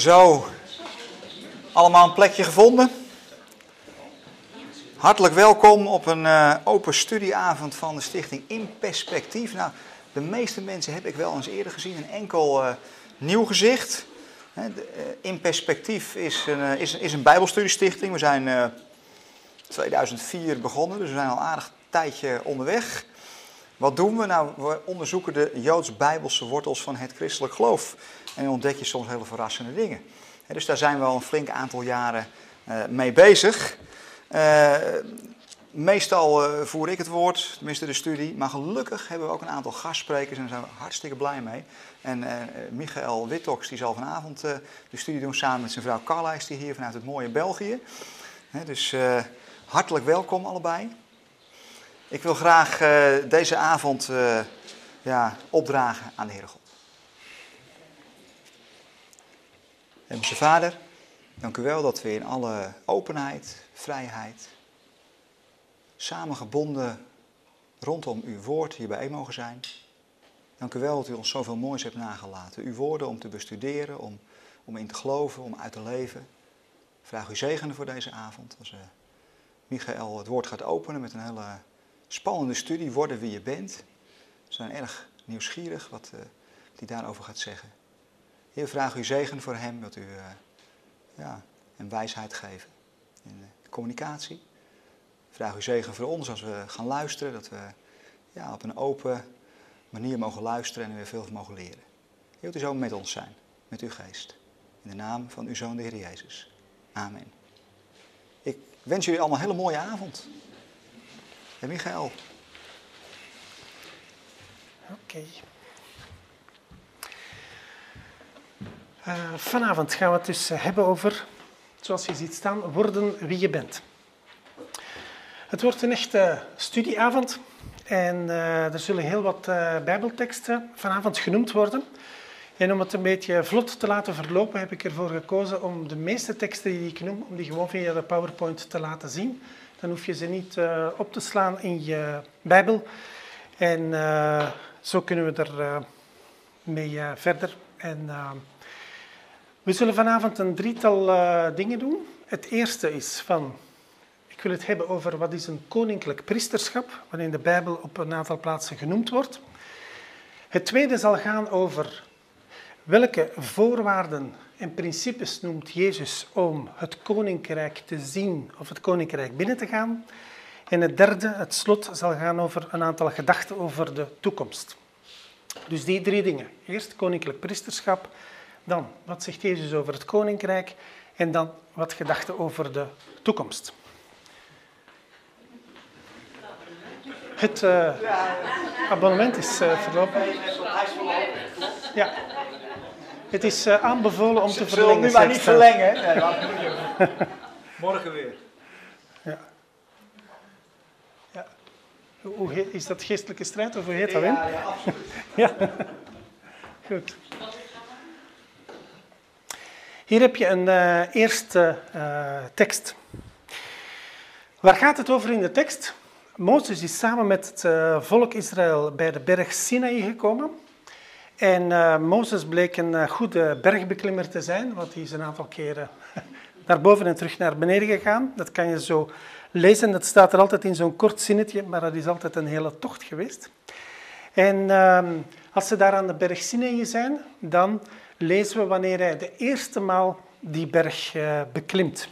Zo, allemaal een plekje gevonden? Hartelijk welkom op een uh, open studieavond van de stichting In Perspectief. Nou, de meeste mensen heb ik wel eens eerder gezien, een enkel uh, nieuw gezicht. Uh, In Perspectief is een, is, is een bijbelstudiestichting. We zijn 2004 begonnen, dus we zijn al aardig tijdje onderweg. Wat doen we? Nou, we onderzoeken de Joods-Bijbelse wortels van het christelijk geloof. En dan ontdek je soms hele verrassende dingen. Dus daar zijn we al een flink aantal jaren uh, mee bezig. Uh, meestal uh, voer ik het woord, tenminste de studie. Maar gelukkig hebben we ook een aantal gastsprekers en daar zijn we hartstikke blij mee. En Michael Wittox die zal vanavond de studie doen samen met zijn vrouw Carlijs, die hier vanuit het mooie België. dus hartelijk welkom allebei. Ik wil graag deze avond ja, opdragen aan de Heere God. Hemelse Vader, dank u wel dat we in alle openheid, vrijheid, samengebonden rondom uw woord hier bijeen mogen zijn. Dank u wel dat u ons zoveel moois hebt nagelaten. Uw woorden om te bestuderen, om, om in te geloven, om uit te leven. Vraag u zegenen voor deze avond. Als uh, Michael het woord gaat openen met een hele spannende studie, worden wie je bent. We zijn erg nieuwsgierig wat, uh, daarover gaat zeggen. Heer, vraag u zegen voor hem, dat u uh, ja, hem wijsheid geven in de communicatie. Vraag u zegen voor ons als we gaan luisteren, dat we ja, op een open manier mogen luisteren en weer veel mogen leren. Heer, u zo met ons zijn, met uw geest. In de naam van uw Zoon, de Heer Jezus. Amen. Ik wens jullie allemaal een hele mooie avond. En Michael. Oké. Uh, vanavond gaan we het dus hebben over, zoals je ziet staan, worden wie je bent. Het wordt een echte studieavond en uh, er zullen heel wat bijbelteksten vanavond genoemd worden. En om het een beetje vlot te laten verlopen heb ik ervoor gekozen om de meeste teksten die ik noem, om die gewoon via de PowerPoint te laten zien. Dan hoef je ze niet op te slaan in je bijbel. En zo kunnen we er mee verder. En we zullen vanavond een drietal dingen doen. Het eerste is van, ik wil het hebben over wat is een koninklijk priesterschap, wat de Bijbel op een aantal plaatsen genoemd wordt. Het tweede zal gaan over welke voorwaarden en principes noemt Jezus om het koninkrijk te zien of het koninkrijk binnen te gaan. En het derde, het slot, zal gaan over een aantal gedachten over de toekomst. Dus die drie dingen. Eerst koninklijk priesterschap, dan, wat zegt Jezus over het koninkrijk? En dan wat gedachten over de toekomst. Het uh, abonnement is uh, verlopen. Ja. Het is uh, aanbevolen om te verlengen. Zullen nu maar niet verlengen? Nee, Morgen weer. Ja. ja. Hoe heet, is dat geestelijke strijd of hoe heet dat? Ja, ja, absoluut. ja. Goed. Hier heb je een uh, eerste uh, tekst. Waar gaat het over in de tekst? Mozes is samen met het volk Israël bij de berg Sinai gekomen. En Mozes bleek een goede bergbeklimmer te zijn, want hij is een aantal keren naar boven en terug naar beneden gegaan. Dat kan je zo lezen, dat staat er altijd in zo'n kort zinnetje, maar dat is altijd een hele tocht geweest. En ehm, als ze daar aan de berg Sinai zijn, dan lezen we wanneer hij de eerste maal die berg uh, beklimt.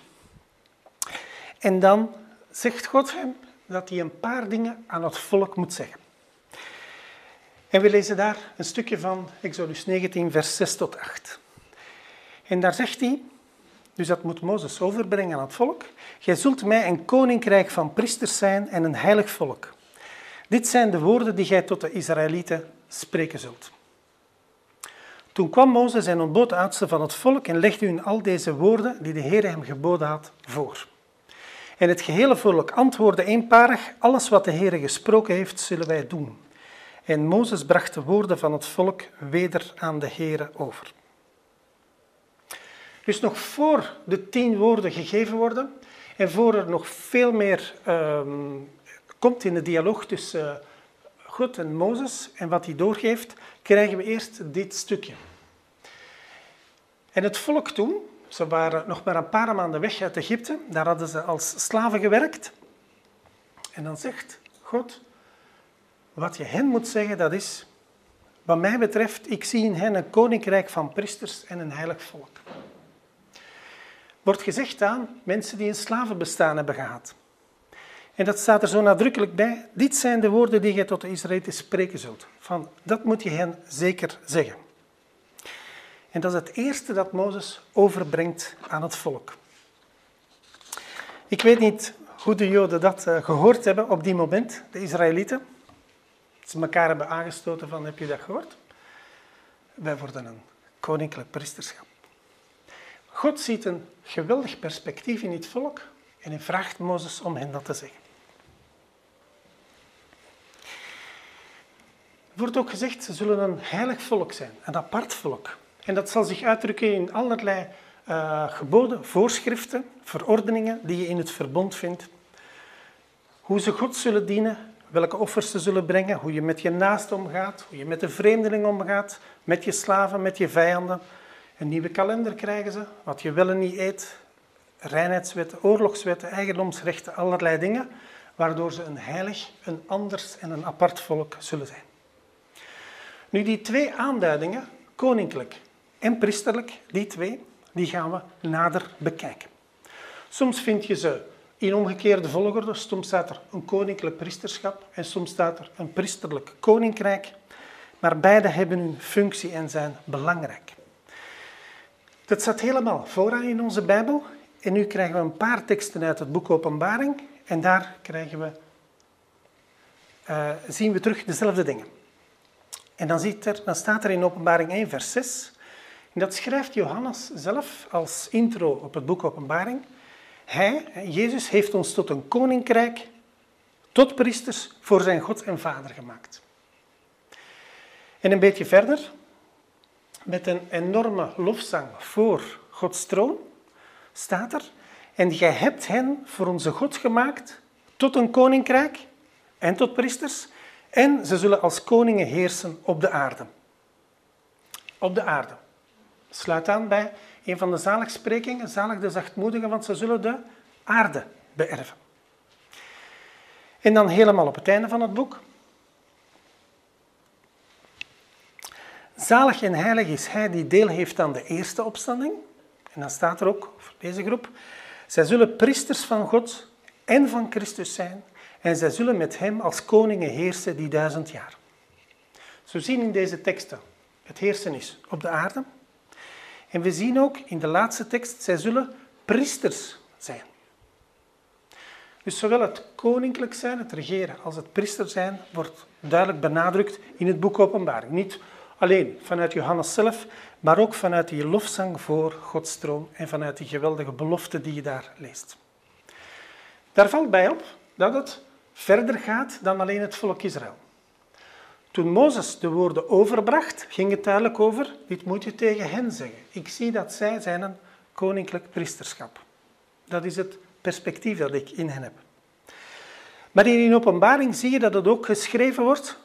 En dan zegt God hem dat hij een paar dingen aan het volk moet zeggen. En we lezen daar een stukje van Exodus 19, vers 6 tot 8. En daar zegt hij, dus dat moet Mozes overbrengen aan het volk, Gij zult mij een koninkrijk van priesters zijn en een heilig volk. Dit zijn de woorden die gij tot de Israëlieten spreken zult. Toen kwam Mozes en ontbood de van het volk en legde hun al deze woorden die de Heer hem geboden had voor. En het gehele volk antwoordde eenparig, alles wat de Heer gesproken heeft, zullen wij doen. En Mozes bracht de woorden van het volk weder aan de Heer over. Dus nog voor de tien woorden gegeven worden en voor er nog veel meer um, komt in de dialoog tussen uh, God en Mozes en wat hij doorgeeft, krijgen we eerst dit stukje. En het volk toen, ze waren nog maar een paar maanden weg uit Egypte, daar hadden ze als slaven gewerkt. En dan zegt God, wat je hen moet zeggen, dat is, wat mij betreft, ik zie in hen een koninkrijk van priesters en een heilig volk. Wordt gezegd aan mensen die een slavenbestaan hebben gehad. En dat staat er zo nadrukkelijk bij. Dit zijn de woorden die je tot de Israëlieten spreken zult. Van, dat moet je hen zeker zeggen. En dat is het eerste dat Mozes overbrengt aan het volk. Ik weet niet hoe de Joden dat eh, gehoord hebben op die moment, de Israëlieten. Ze elkaar hebben aangestoten van, heb je dat gehoord? Wij worden een koninklijk priesterschap. God ziet een geweldig perspectief in het volk en hij vraagt Mozes om hen dat te zeggen. Er wordt ook gezegd, ze zullen een heilig volk zijn, een apart volk. En dat zal zich uitdrukken in allerlei uh, geboden, voorschriften, verordeningen die je in het verbond vindt. Hoe ze God zullen dienen, welke offers ze zullen brengen, hoe je met je naast omgaat, hoe je met de vreemdeling omgaat, met je slaven, met je vijanden. Een nieuwe kalender krijgen ze, wat je wel en niet eet, reinheidswetten, oorlogswetten, eigendomsrechten, allerlei dingen, waardoor ze een heilig, een anders en een apart volk zullen zijn. Nu, die twee aanduidingen, koninklijk en priesterlijk, die twee, die gaan we nader bekijken. Soms vind je ze in omgekeerde volgorde. Soms staat er een koninklijk priesterschap en soms staat er een priesterlijk koninkrijk. Maar beide hebben hun functie en zijn belangrijk. Dat staat helemaal vooraan in onze Bijbel. En nu krijgen we een paar teksten uit het boek Openbaring. En daar krijgen we, uh, zien we terug dezelfde dingen. En dan, ziet er, dan staat er in Openbaring 1, vers 6. En dat schrijft Johannes zelf als intro op het boek Openbaring. Hij, Jezus, heeft ons tot een koninkrijk, tot priesters voor zijn God en Vader gemaakt. En een beetje verder, met een enorme lofzang voor Gods troon, staat er: En gij hebt hen voor onze God gemaakt tot een koninkrijk en tot priesters, en ze zullen als koningen heersen op de aarde. Op de aarde. Sluit aan bij een van de zaligsprekingen, zalig de zachtmoedigen, want ze zullen de aarde beërven. En dan helemaal op het einde van het boek. Zalig en heilig is hij die deel heeft aan de eerste opstanding. En dan staat er ook voor deze groep. Zij zullen priesters van God en van Christus zijn. En zij zullen met hem als koningen heersen die duizend jaar. Zo zien in deze teksten, het heersen is op de aarde. En we zien ook in de laatste tekst, zij zullen priesters zijn. Dus zowel het koninklijk zijn, het regeren, als het priester zijn, wordt duidelijk benadrukt in het boek Openbaring. Niet alleen vanuit Johannes zelf, maar ook vanuit die lofzang voor Gods troon en vanuit die geweldige belofte die je daar leest. Daar valt bij op dat het verder gaat dan alleen het volk Israël. Toen Mozes de woorden overbracht, ging het duidelijk over, dit moet je tegen hen zeggen. Ik zie dat zij zijn een koninklijk priesterschap. Dat is het perspectief dat ik in hen heb. Maar in openbaring zie je dat het ook geschreven wordt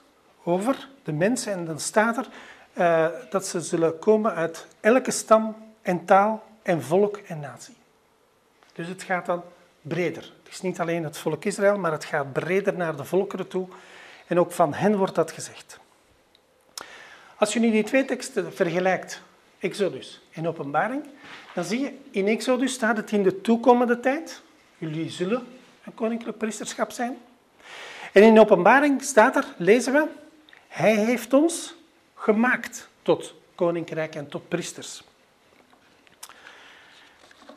over de mensen en dan staat er uh, dat ze zullen komen uit elke stam en taal en volk en natie. Dus het gaat dan breder. Het is niet alleen het volk Israël, maar het gaat breder naar de volkeren toe. En ook van hen wordt dat gezegd. Als je nu die twee teksten vergelijkt, Exodus en Openbaring, dan zie je in Exodus staat het in de toekomende tijd. Jullie zullen een koninklijk priesterschap zijn. En in Openbaring staat er, lezen we, Hij heeft ons gemaakt tot koninkrijk en tot priesters.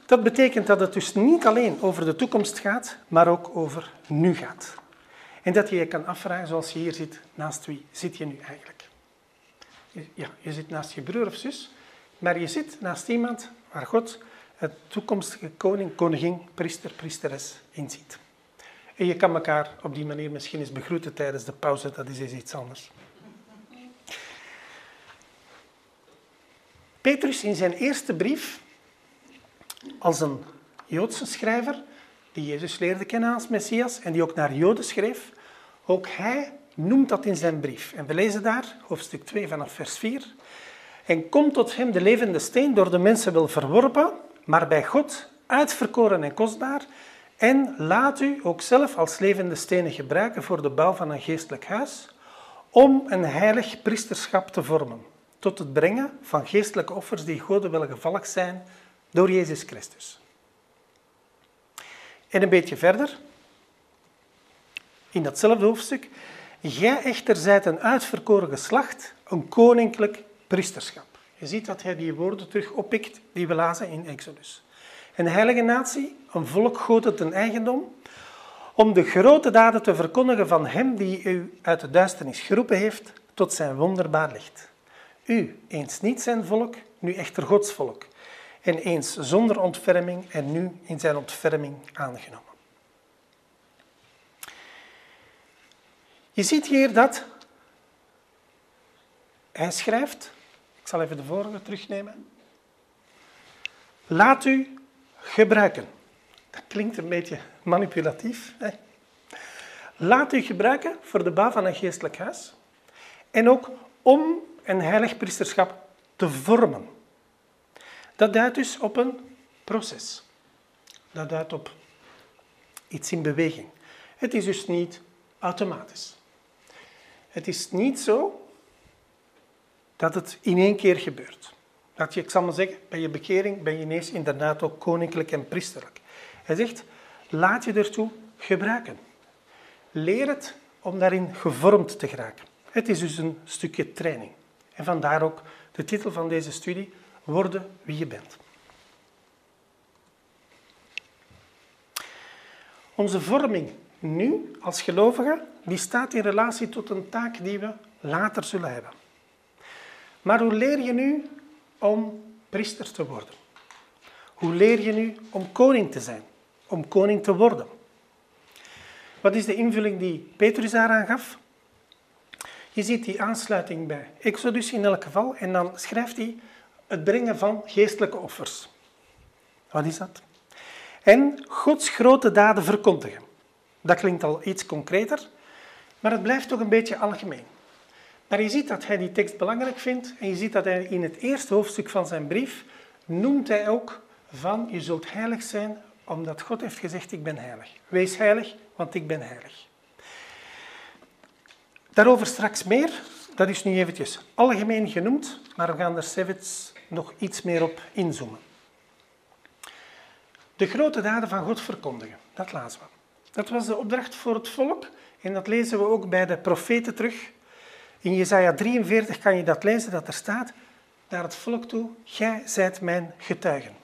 Dat betekent dat het dus niet alleen over de toekomst gaat, maar ook over nu gaat. En dat je je kan afvragen, zoals je hier zit, naast wie zit je nu eigenlijk? Ja, je zit naast je broer of zus, maar je zit naast iemand waar God het toekomstige koning, koningin, priester, priesteres inziet. En je kan elkaar op die manier misschien eens begroeten tijdens de pauze, dat is iets anders. Petrus in zijn eerste brief, als een Joodse schrijver, die Jezus leerde kennen als Messias en die ook naar Joden schreef, ook hij noemt dat in zijn brief. En we lezen daar, hoofdstuk 2 vanaf vers 4. En komt tot hem de levende steen, door de mensen wel verworpen, maar bij God uitverkoren en kostbaar. En laat u ook zelf als levende stenen gebruiken voor de bouw van een geestelijk huis, om een heilig priesterschap te vormen, tot het brengen van geestelijke offers die God welgevallig zijn door Jezus Christus. En een beetje verder, in datzelfde hoofdstuk, Gij echter zijt een uitverkoren geslacht, een koninklijk priesterschap. Je ziet dat hij die woorden terug oppikt die we lazen in Exodus. Een heilige natie, een volk God ten eigendom, om de grote daden te verkondigen van hem die u uit de duisternis geroepen heeft tot zijn wonderbaar licht. U, eens niet zijn volk, nu echter Gods volk. En eens zonder ontferming en nu in zijn ontferming aangenomen. Je ziet hier dat hij schrijft, ik zal even de vorige terugnemen. Laat u gebruiken. Dat klinkt een beetje manipulatief. Hè? Laat u gebruiken voor de bouw van een geestelijk huis. En ook om een heilig priesterschap te vormen. Dat duidt dus op een proces. Dat duidt op iets in beweging. Het is dus niet automatisch. Het is niet zo dat het in één keer gebeurt. Dat je, ik zal maar zeggen, bij je bekering ben je ineens inderdaad ook koninklijk en priesterlijk. Hij zegt, laat je ertoe gebruiken. Leer het om daarin gevormd te geraken. Het is dus een stukje training. En vandaar ook de titel van deze studie, Worden wie je bent. Onze vorming nu als gelovigen, die staat in relatie tot een taak die we later zullen hebben. Maar hoe leer je nu om priester te worden? Hoe leer je nu om koning te zijn? Om koning te worden? Wat is de invulling die Petrus daaraan gaf? Je ziet die aansluiting bij Exodus in elk geval en dan schrijft hij het brengen van geestelijke offers. Wat is dat? En Gods grote daden verkondigen. Dat klinkt al iets concreter, maar het blijft toch een beetje algemeen. Maar je ziet dat hij die tekst belangrijk vindt en je ziet dat hij in het eerste hoofdstuk van zijn brief noemt hij ook van je zult heilig zijn omdat God heeft gezegd ik ben heilig. Wees heilig, want ik ben heilig. Daarover straks meer. Dat is nu eventjes algemeen genoemd, maar we gaan er zelfs nog iets meer op inzoomen. De grote daden van God verkondigen, dat lazen we. Dat was de opdracht voor het volk en dat lezen we ook bij de profeten terug. In Jesaja 43 kan je dat lezen, dat er staat, naar het volk toe, gij zijt mijn getuigen.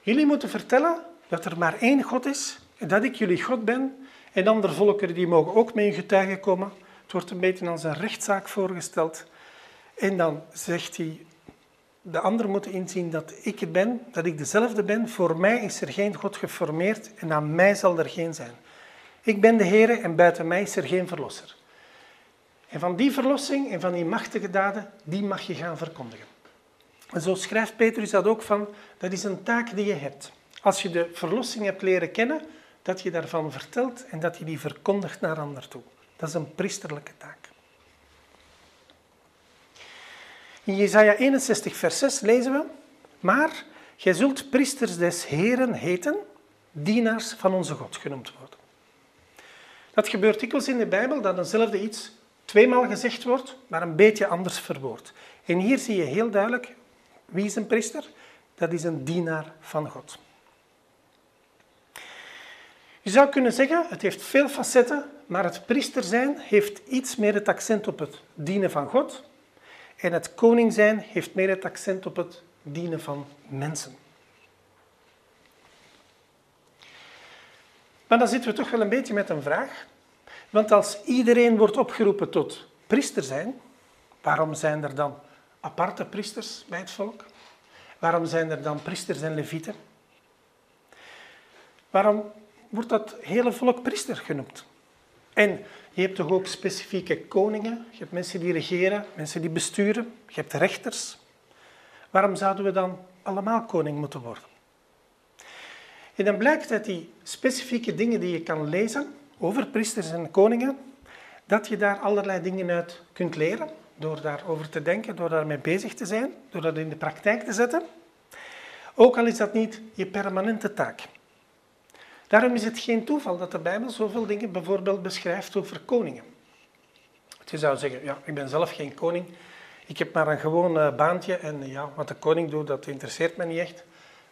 Jullie moeten vertellen dat er maar één God is en dat ik jullie God ben en andere volkeren die mogen ook mee getuigen komen. Het wordt een beetje als een rechtszaak voorgesteld. En dan zegt hij, de anderen moeten inzien dat ik het ben, dat ik dezelfde ben. Voor mij is er geen God geformeerd en aan mij zal er geen zijn. Ik ben de Heer en buiten mij is er geen verlosser. En van die verlossing en van die machtige daden, die mag je gaan verkondigen. En zo schrijft Petrus dat ook van, dat is een taak die je hebt. Als je de verlossing hebt leren kennen, dat je daarvan vertelt en dat je die verkondigt naar anderen toe. Dat is een priesterlijke taak. In Jesaja 61, vers 6 lezen we, maar gij zult priesters des Heren heten, dienaars van onze God genoemd worden. Dat gebeurt dikwijls in de Bijbel, dat eenzelfde iets tweemaal gezegd wordt, maar een beetje anders verwoord. En hier zie je heel duidelijk, wie is een priester? Dat is een dienaar van God. Je zou kunnen zeggen, het heeft veel facetten, maar het priester zijn heeft iets meer het accent op het dienen van God. En het koning zijn heeft meer het accent op het dienen van mensen. Maar dan zitten we toch wel een beetje met een vraag. Want als iedereen wordt opgeroepen tot priester zijn, waarom zijn er dan aparte priesters bij het volk? Waarom zijn er dan priesters en levieten? Waarom wordt dat hele volk priester genoemd? En je hebt toch ook specifieke koningen, je hebt mensen die regeren, mensen die besturen, je hebt rechters. Waarom zouden we dan allemaal koning moeten worden? En dan blijkt uit die specifieke dingen die je kan lezen over priesters en koningen, dat je daar allerlei dingen uit kunt leren. door daarover te denken, door daarmee bezig te zijn, door dat in de praktijk te zetten. Ook al is dat niet je permanente taak. Daarom is het geen toeval dat de Bijbel zoveel dingen bijvoorbeeld beschrijft over koningen. Je zou zeggen, ja, ik ben zelf geen koning, ik heb maar een gewoon eh, baantje en ja, wat de koning doet, dat interesseert me niet echt.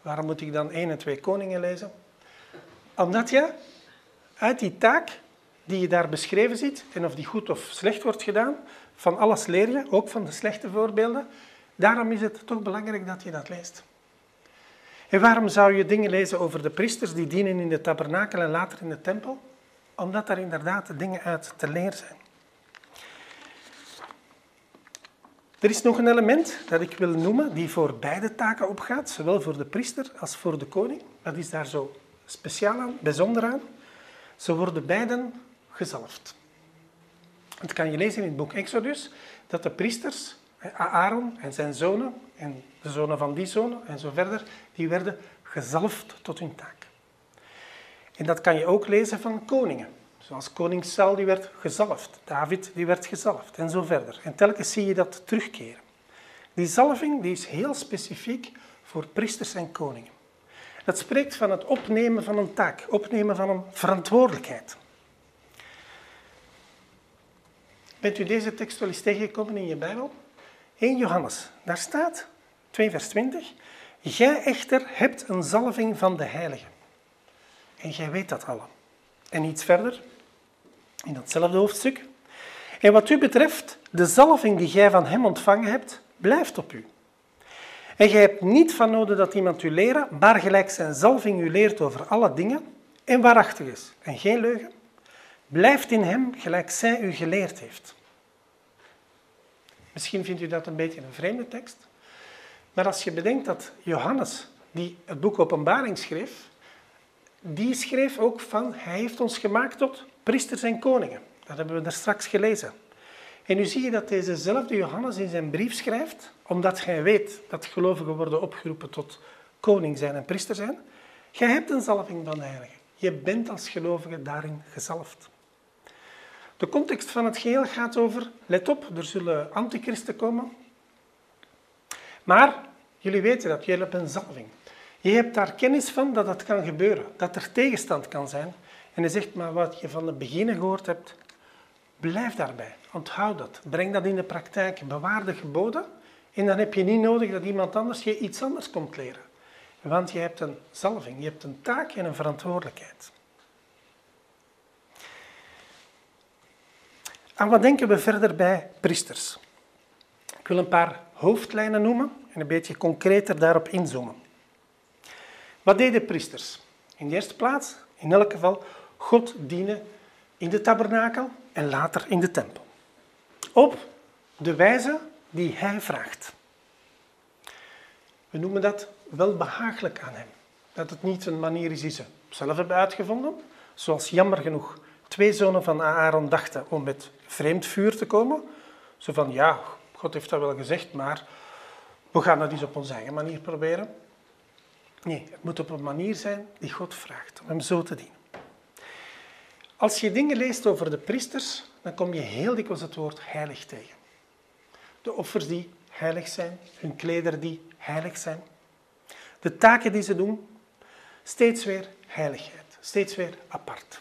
Waarom moet ik dan één en twee koningen lezen? Omdat je uit die taak die je daar beschreven ziet, en of die goed of slecht wordt gedaan, van alles leer je, ook van de slechte voorbeelden. Daarom is het toch belangrijk dat je dat leest. En waarom zou je dingen lezen over de priesters die dienen in de tabernakel en later in de tempel? Omdat daar inderdaad dingen uit te leren zijn. Er is nog een element dat ik wil noemen, die voor beide taken opgaat, zowel voor de priester als voor de koning. Dat is daar zo speciaal aan, bijzonder aan. Ze worden beiden gezalfd. Het kan je lezen in het boek Exodus dat de priesters, Aaron en zijn zonen, en de zonen van die zonen en zo verder, die werden gezalfd tot hun taak. En dat kan je ook lezen van koningen. Zoals koning Saul die werd gezalfd, David die werd gezalfd en zo verder. En telkens zie je dat terugkeren. Die zalving die is heel specifiek voor priesters en koningen. Dat spreekt van het opnemen van een taak, opnemen van een verantwoordelijkheid. Bent u deze tekst wel eens tegengekomen in je Bijbel? 1 Johannes, daar staat, 2 vers 20, Gij echter hebt een zalving van de heilige. En jij weet dat allen. En iets verder, in datzelfde hoofdstuk. En wat u betreft, de zalving die gij van hem ontvangen hebt, blijft op u. En gij hebt niet van nodig dat iemand u leren, maar gelijk zijn zalving u leert over alle dingen en waarachtig is en geen leugen, blijft in hem gelijk zij u geleerd heeft. Misschien vindt u dat een beetje een vreemde tekst, maar als je bedenkt dat Johannes, die het boek Openbaring schreef, die schreef ook van, hij heeft ons gemaakt tot priesters en koningen. Dat hebben we daar straks gelezen. En nu zie je dat dezezelfde Johannes in zijn brief schrijft, omdat hij weet dat gelovigen worden opgeroepen tot koning zijn en priester zijn. Jij hebt een zalving van de heilige. Je bent als gelovige daarin gezalfd. De context van het geheel gaat over, let op, er zullen antichristen komen. Maar jullie weten dat, jullie hebben een zalving. Je hebt daar kennis van dat dat kan gebeuren, dat er tegenstand kan zijn. En hij zegt, maar wat je van het begin gehoord hebt, blijf daarbij. Onthoud dat. Breng dat in de praktijk. Bewaar de geboden. En dan heb je niet nodig dat iemand anders je iets anders komt leren. Want je hebt een zalving, je hebt een taak en een verantwoordelijkheid. Aan wat denken we verder bij priesters? Ik wil een paar hoofdlijnen noemen en een beetje concreter daarop inzoomen. Wat deden priesters? In de eerste plaats, in elk geval, God dienen in de tabernakel en later in de tempel. Op de wijze die hij vraagt. We noemen dat wel behagelijk aan hem. Dat het niet een manier is die ze zelf hebben uitgevonden, zoals jammer genoeg twee zonen van Aaron dachten om met vreemd vuur te komen. Zo van, ja, God heeft dat wel gezegd, maar we gaan dat eens op onze eigen manier proberen. Nee, het moet op een manier zijn die God vraagt, om hem zo te dienen. Als je dingen leest over de priesters, dan kom je heel dikwijls het woord heilig tegen. De offers die heilig zijn, hun klederen die heilig zijn. De taken die ze doen, steeds weer heiligheid, steeds weer apart.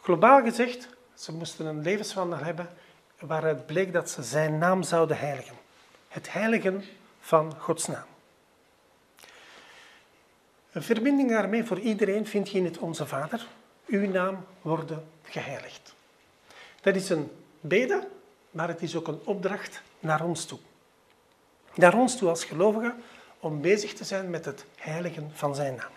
Globaal gezegd, ze moesten een levenswandel hebben waaruit bleek dat ze zijn naam zouden heiligen. Het heiligen van Gods naam. Een verbinding daarmee voor iedereen vind je in het Onze Vader. Uw naam worden geheiligd. Dat is een bede, maar het is ook een opdracht naar ons toe. Naar ons toe als gelovigen om bezig te zijn met het heiligen van zijn naam.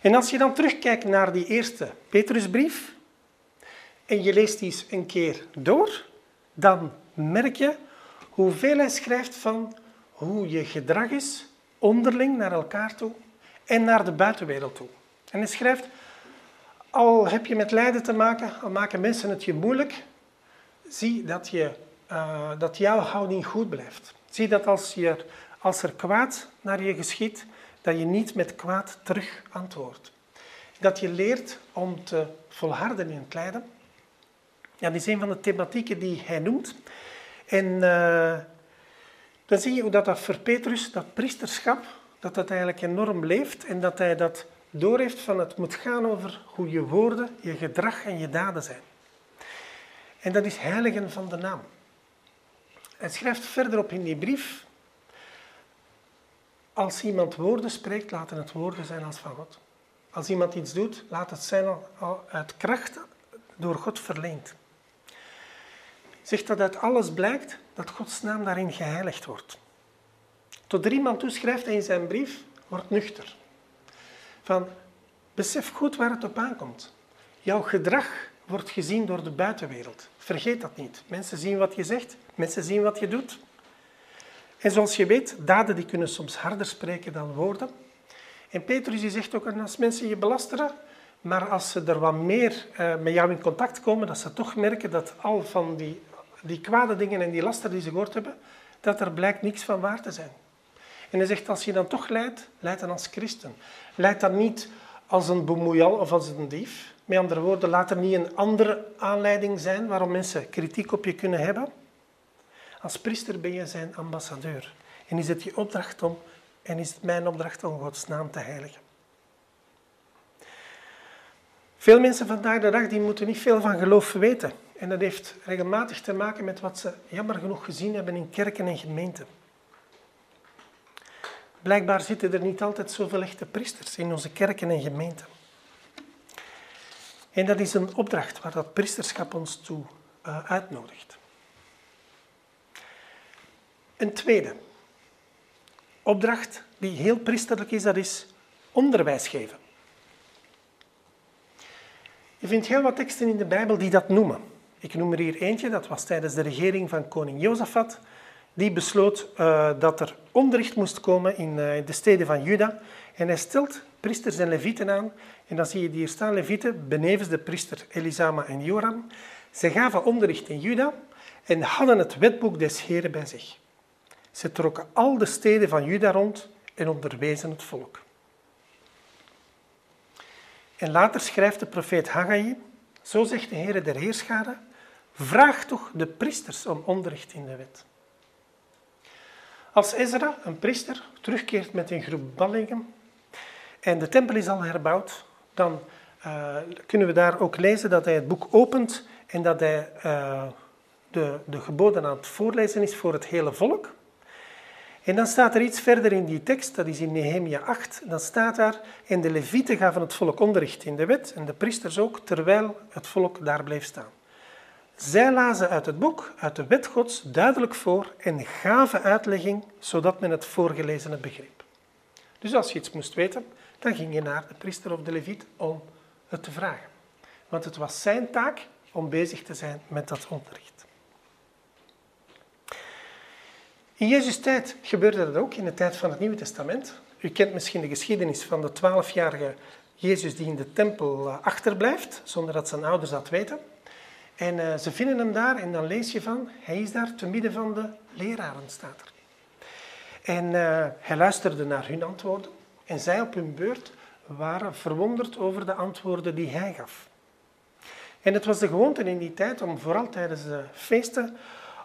En als je dan terugkijkt naar die eerste Petrusbrief en je leest die eens een keer door, dan merk je hoeveel hij schrijft van hoe je gedrag is onderling naar elkaar toe en naar de buitenwereld toe. En hij schrijft, al heb je met lijden te maken, al maken mensen het je moeilijk, zie dat, je, uh, dat jouw houding goed blijft. Zie dat als, je, als er kwaad naar je geschiet, dat je niet met kwaad terug antwoordt. Dat je leert om te volharden in het lijden. Ja, dat is een van de thematieken die hij noemt. En eh, dan zie je hoe dat, dat voor Petrus, dat priesterschap, dat dat eigenlijk enorm leeft en dat hij dat doorheeft van het moet gaan over hoe je woorden, je gedrag en je daden zijn. En dat is heiligen van de naam. Hij schrijft verderop in die brief, als iemand woorden spreekt, laten het woorden zijn als van God. Als iemand iets doet, laat het zijn uit kracht door God verleend. Zegt dat uit alles blijkt dat Gods naam daarin geheiligd wordt. Tot er iemand toe schrijft hij in zijn brief, wordt nuchter. Van, besef goed waar het op aankomt. Jouw gedrag wordt gezien door de buitenwereld. Vergeet dat niet. Mensen zien wat je zegt, mensen zien wat je doet. En zoals je weet, daden die kunnen soms harder spreken dan woorden. En Petrus die zegt ook, als mensen je belasteren, maar als ze er wat meer uh, met jou in contact komen, dat ze toch merken dat al van die, die kwade dingen en die laster die ze gehoord hebben, dat er blijkt niks van waar te zijn. En hij zegt, als je dan toch leidt, leid dan als christen. Leid dan niet als een bemoeial of als een dief. Met andere woorden, laat er niet een andere aanleiding zijn waarom mensen kritiek op je kunnen hebben. Als priester ben je zijn ambassadeur. En is het je opdracht om, en is het mijn opdracht om Gods naam te heiligen. Veel mensen vandaag de dag die moeten niet veel van geloof weten. En dat heeft regelmatig te maken met wat ze jammer genoeg gezien hebben in kerken en gemeenten. Blijkbaar zitten er niet altijd zoveel echte priesters in onze kerken en gemeenten. En dat is een opdracht waar dat priesterschap ons toe uh, uitnodigt. Een tweede opdracht die heel priesterlijk is, dat is onderwijs geven. Je vindt heel wat teksten in de Bijbel die dat noemen. Ik noem er hier eentje, dat was tijdens de regering van koning Jozefat. Die besloot uh, dat er onderricht moest komen in uh, de steden van Juda. En hij stelt priesters en levieten aan. En dan zie je hier staan levieten, benevens de priester Elisama en Joram. Ze gaven onderricht in Juda en hadden het wetboek des Heren bij zich. Ze trokken al de steden van Juda rond en onderwezen het volk. En later schrijft de profeet Haggai, zo zegt de Heer der Heerscharen, vraag toch de priesters om onderricht in de wet. Als Ezra, een priester, terugkeert met een groep ballingen en de tempel is al herbouwd, dan uh, kunnen we daar ook lezen dat hij het boek opent en dat hij uh, de, de geboden aan het voorlezen is voor het hele volk. En dan staat er iets verder in die tekst, dat is in Nehemia 8, dan staat daar, en de levieten gaven het volk onderricht in de wet, en de priesters ook, terwijl het volk daar bleef staan. Zij lazen uit het boek, uit de wet gods, duidelijk voor en gaven uitlegging, zodat men het voorgelezene begreep. Dus als je iets moest weten, dan ging je naar de priester of de leviet om het te vragen. Want het was zijn taak om bezig te zijn met dat onderricht. In Jezus' tijd gebeurde dat ook, in de tijd van het Nieuwe Testament. U kent misschien de geschiedenis van de twaalfjarige Jezus die in de tempel eh, achterblijft, zonder dat zijn ouders dat weten. En uh, ze vinden hem daar en dan lees je van, hij is daar te midden van de leraren, staat er. En uh, hij luisterde naar hun antwoorden en zij op hun beurt waren verwonderd over de antwoorden die hij gaf. En het was de gewoonte in die tijd om vooral tijdens de feesten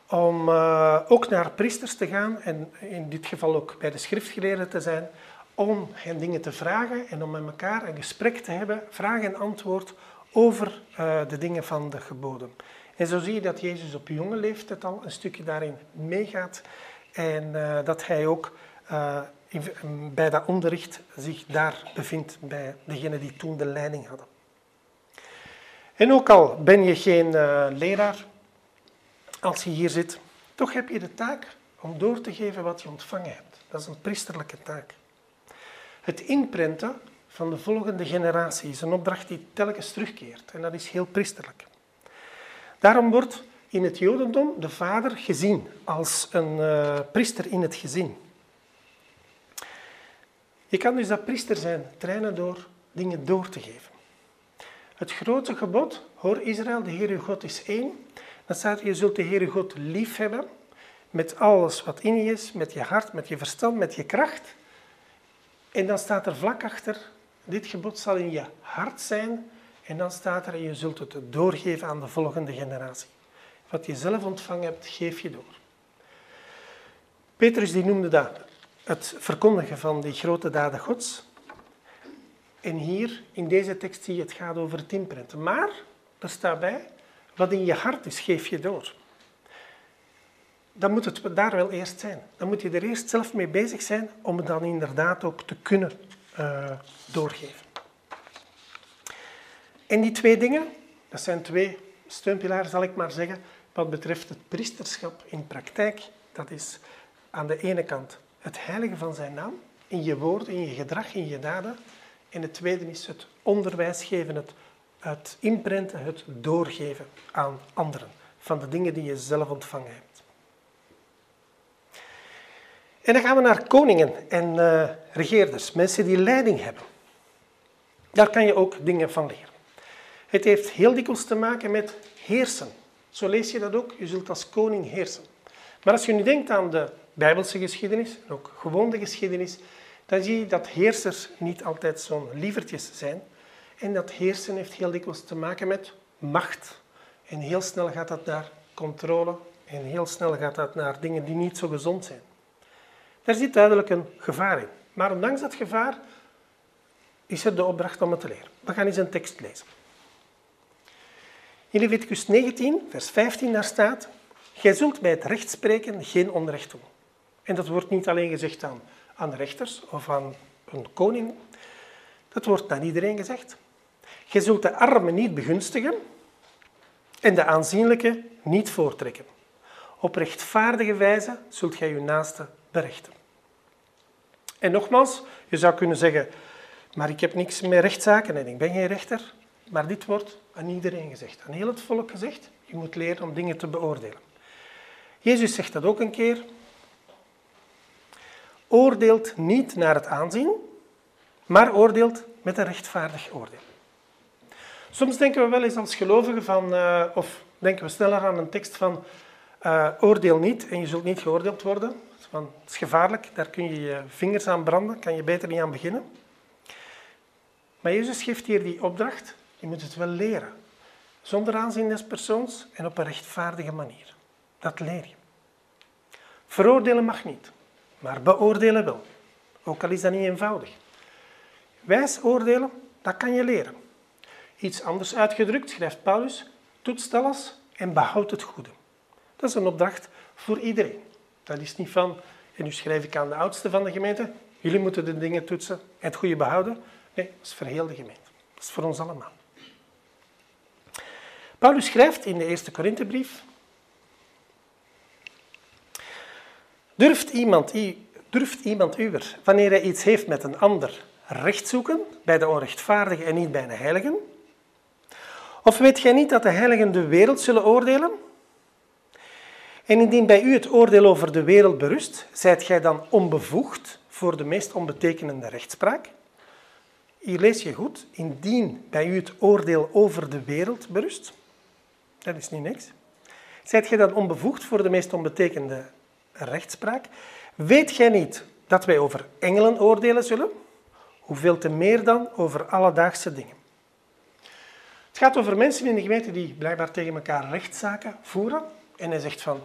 om uh, ook naar priesters te gaan en in dit geval ook bij de schriftgeleerden te zijn, om hen dingen te vragen en om met elkaar een gesprek te hebben, vraag en antwoord over uh, de dingen van de geboden. En zo zie je dat Jezus op jonge leeftijd al een stukje daarin meegaat en uh, dat hij ook in, bij dat onderricht zich daar bevindt bij degenen die toen de leiding hadden. En ook al ben je geen leraar, als je hier zit, toch heb je de taak om door te geven wat je ontvangen hebt. Dat is een priesterlijke taak. Het inprenten van de volgende generatie is een opdracht die telkens terugkeert en dat is heel priesterlijk. Daarom wordt in het Jodendom de vader gezien als een uh, priester in het gezin. Je kan dus dat priester zijn trainen door dingen door te geven. Het grote gebod, hoor Israël, de Heer uw God is één, dan staat je zult de Heere God lief hebben met alles wat in je is, met je hart, met je verstand, met je kracht. En dan staat er vlak achter, dit gebod zal in je hart zijn En dan staat er, je zult het doorgeven aan de volgende generatie. Wat je zelf ontvangen hebt, geef je door. Petrus die noemde dat het verkondigen van die grote daden Gods. En hier, in deze tekst, zie je het gaat over het inprenten. Maar, er staat bij, wat in je hart is, geef je door. Dan moet het daar wel eerst zijn. Dan moet je er eerst zelf mee bezig zijn om het dan inderdaad ook te kunnen uh, doorgeven. En die twee dingen, dat zijn twee steunpilaren, zal ik maar zeggen, wat betreft het priesterschap in praktijk. Dat is aan de ene kant het heiligen van zijn naam, in je woorden, in je gedrag, in je daden. En het tweede is het onderwijs geven, het, het het doorgeven aan anderen van de dingen die je zelf ontvangen hebt. En dan gaan we naar koningen en uh, regeerders, mensen die leiding hebben. Daar kan je ook dingen van leren. Het heeft heel dikwijls te maken met heersen. Zo lees je dat ook. Je zult als koning heersen. Maar als je nu denkt aan de Bijbelse geschiedenis, en ook gewoon de geschiedenis, dan zie je dat heersers niet altijd zo'n lievertjes zijn. En dat heersen heeft heel dikwijls te maken met macht. En heel snel gaat dat naar controle. En heel snel gaat dat naar dingen die niet zo gezond zijn. Daar zit duidelijk een gevaar in. Maar ondanks dat gevaar is er de opdracht om het te leren. We gaan eens een tekst lezen. In Leviticus 19, vers 15, daar staat: Gij zult bij het recht spreken geen onrecht doen. En dat wordt niet alleen gezegd aan, aan rechters of aan een koning, dat wordt aan iedereen gezegd. Gij zult de armen niet begunstigen en de aanzienlijke niet voortrekken. Op rechtvaardige wijze zult gij uw naaste berechten. En nogmaals, je zou kunnen zeggen, maar ik heb niks met rechtszaken en ik ben geen rechter. Maar dit wordt aan iedereen gezegd, aan heel het volk gezegd. Je moet leren om dingen te beoordelen. Jezus zegt dat ook een keer. Oordeelt niet naar het aanzien, maar oordeelt met een rechtvaardig oordeel. Soms denken we wel eens als gelovigen van, uh, of denken we sneller aan een tekst van uh, oordeel niet en je zult niet geoordeeld worden. Van, het is gevaarlijk, daar kun je je vingers aan branden, kan je beter niet aan beginnen. Maar Jezus geeft hier die opdracht, je moet het wel leren. Zonder aanzien des persoons en op een rechtvaardige manier. Dat leer je. Veroordelen mag niet, maar beoordelen wel. Ook al is dat niet eenvoudig. Wijs oordelen, dat kan je leren. Iets anders uitgedrukt schrijft Paulus, toetst alles en behoud het goede. Dat is een opdracht voor iedereen. Dat is niet van, en nu schrijf ik aan de oudste van de gemeente, jullie moeten de dingen toetsen en het goede behouden. Nee, dat is voor heel de gemeente. Dat is voor ons allemaal. Paulus schrijft in de eerste Korinthebrief, durft iemand, durft iemand uwer, wanneer hij iets heeft met een ander, recht zoeken bij de onrechtvaardige en niet bij de heiligen? Of weet gij niet dat de heiligen de wereld zullen oordelen? En indien bij u het oordeel over de wereld berust, zijt gij dan onbevoegd voor de meest onbetekenende rechtspraak? Hier lees je goed, indien bij u het oordeel over de wereld berust, dat is niet niks. Zijt gij dan onbevoegd voor de meest onbetekende rechtspraak? Weet gij niet dat wij over engelen oordelen zullen? Hoeveel te meer dan over alledaagse dingen. Het gaat over mensen in de gemeente die blijkbaar tegen elkaar rechtszaken voeren. En hij zegt van,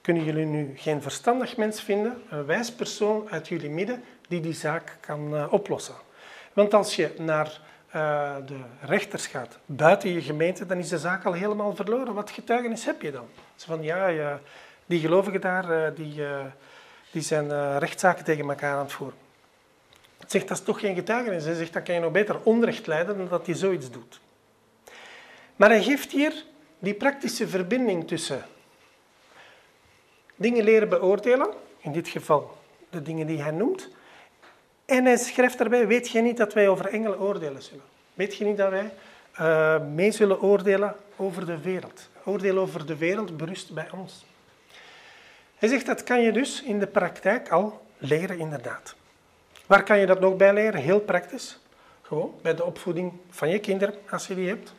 kunnen jullie nu geen verstandig mens vinden, een wijs persoon uit jullie midden, die die zaak kan uh, oplossen? Want als je naar uh, de rechters gaat buiten je gemeente, dan is de zaak al helemaal verloren. Wat getuigenis heb je dan? Ze van ja, ja die gelovigen daar, uh, die, die zijn rechtszaken tegen elkaar aan het voeren. Het zegt dat is toch geen getuigenis. Hij zegt dat kan je nog beter onrecht leiden dan dat hij zoiets doet. Maar hij geeft hier die praktische verbinding tussen dingen leren beoordelen, in dit geval de dingen die hij noemt, en hij schrijft daarbij, weet je niet dat wij over engelen oordelen zullen? Weet je niet dat wij uh, mee zullen oordelen over de wereld? Oordeel over de wereld berust bij ons. Hij zegt, dat kan je dus in de praktijk al leren, inderdaad. Waar kan je dat nog bij leren? Heel praktisch. Gewoon bij de opvoeding van je kinderen, als je die hebt.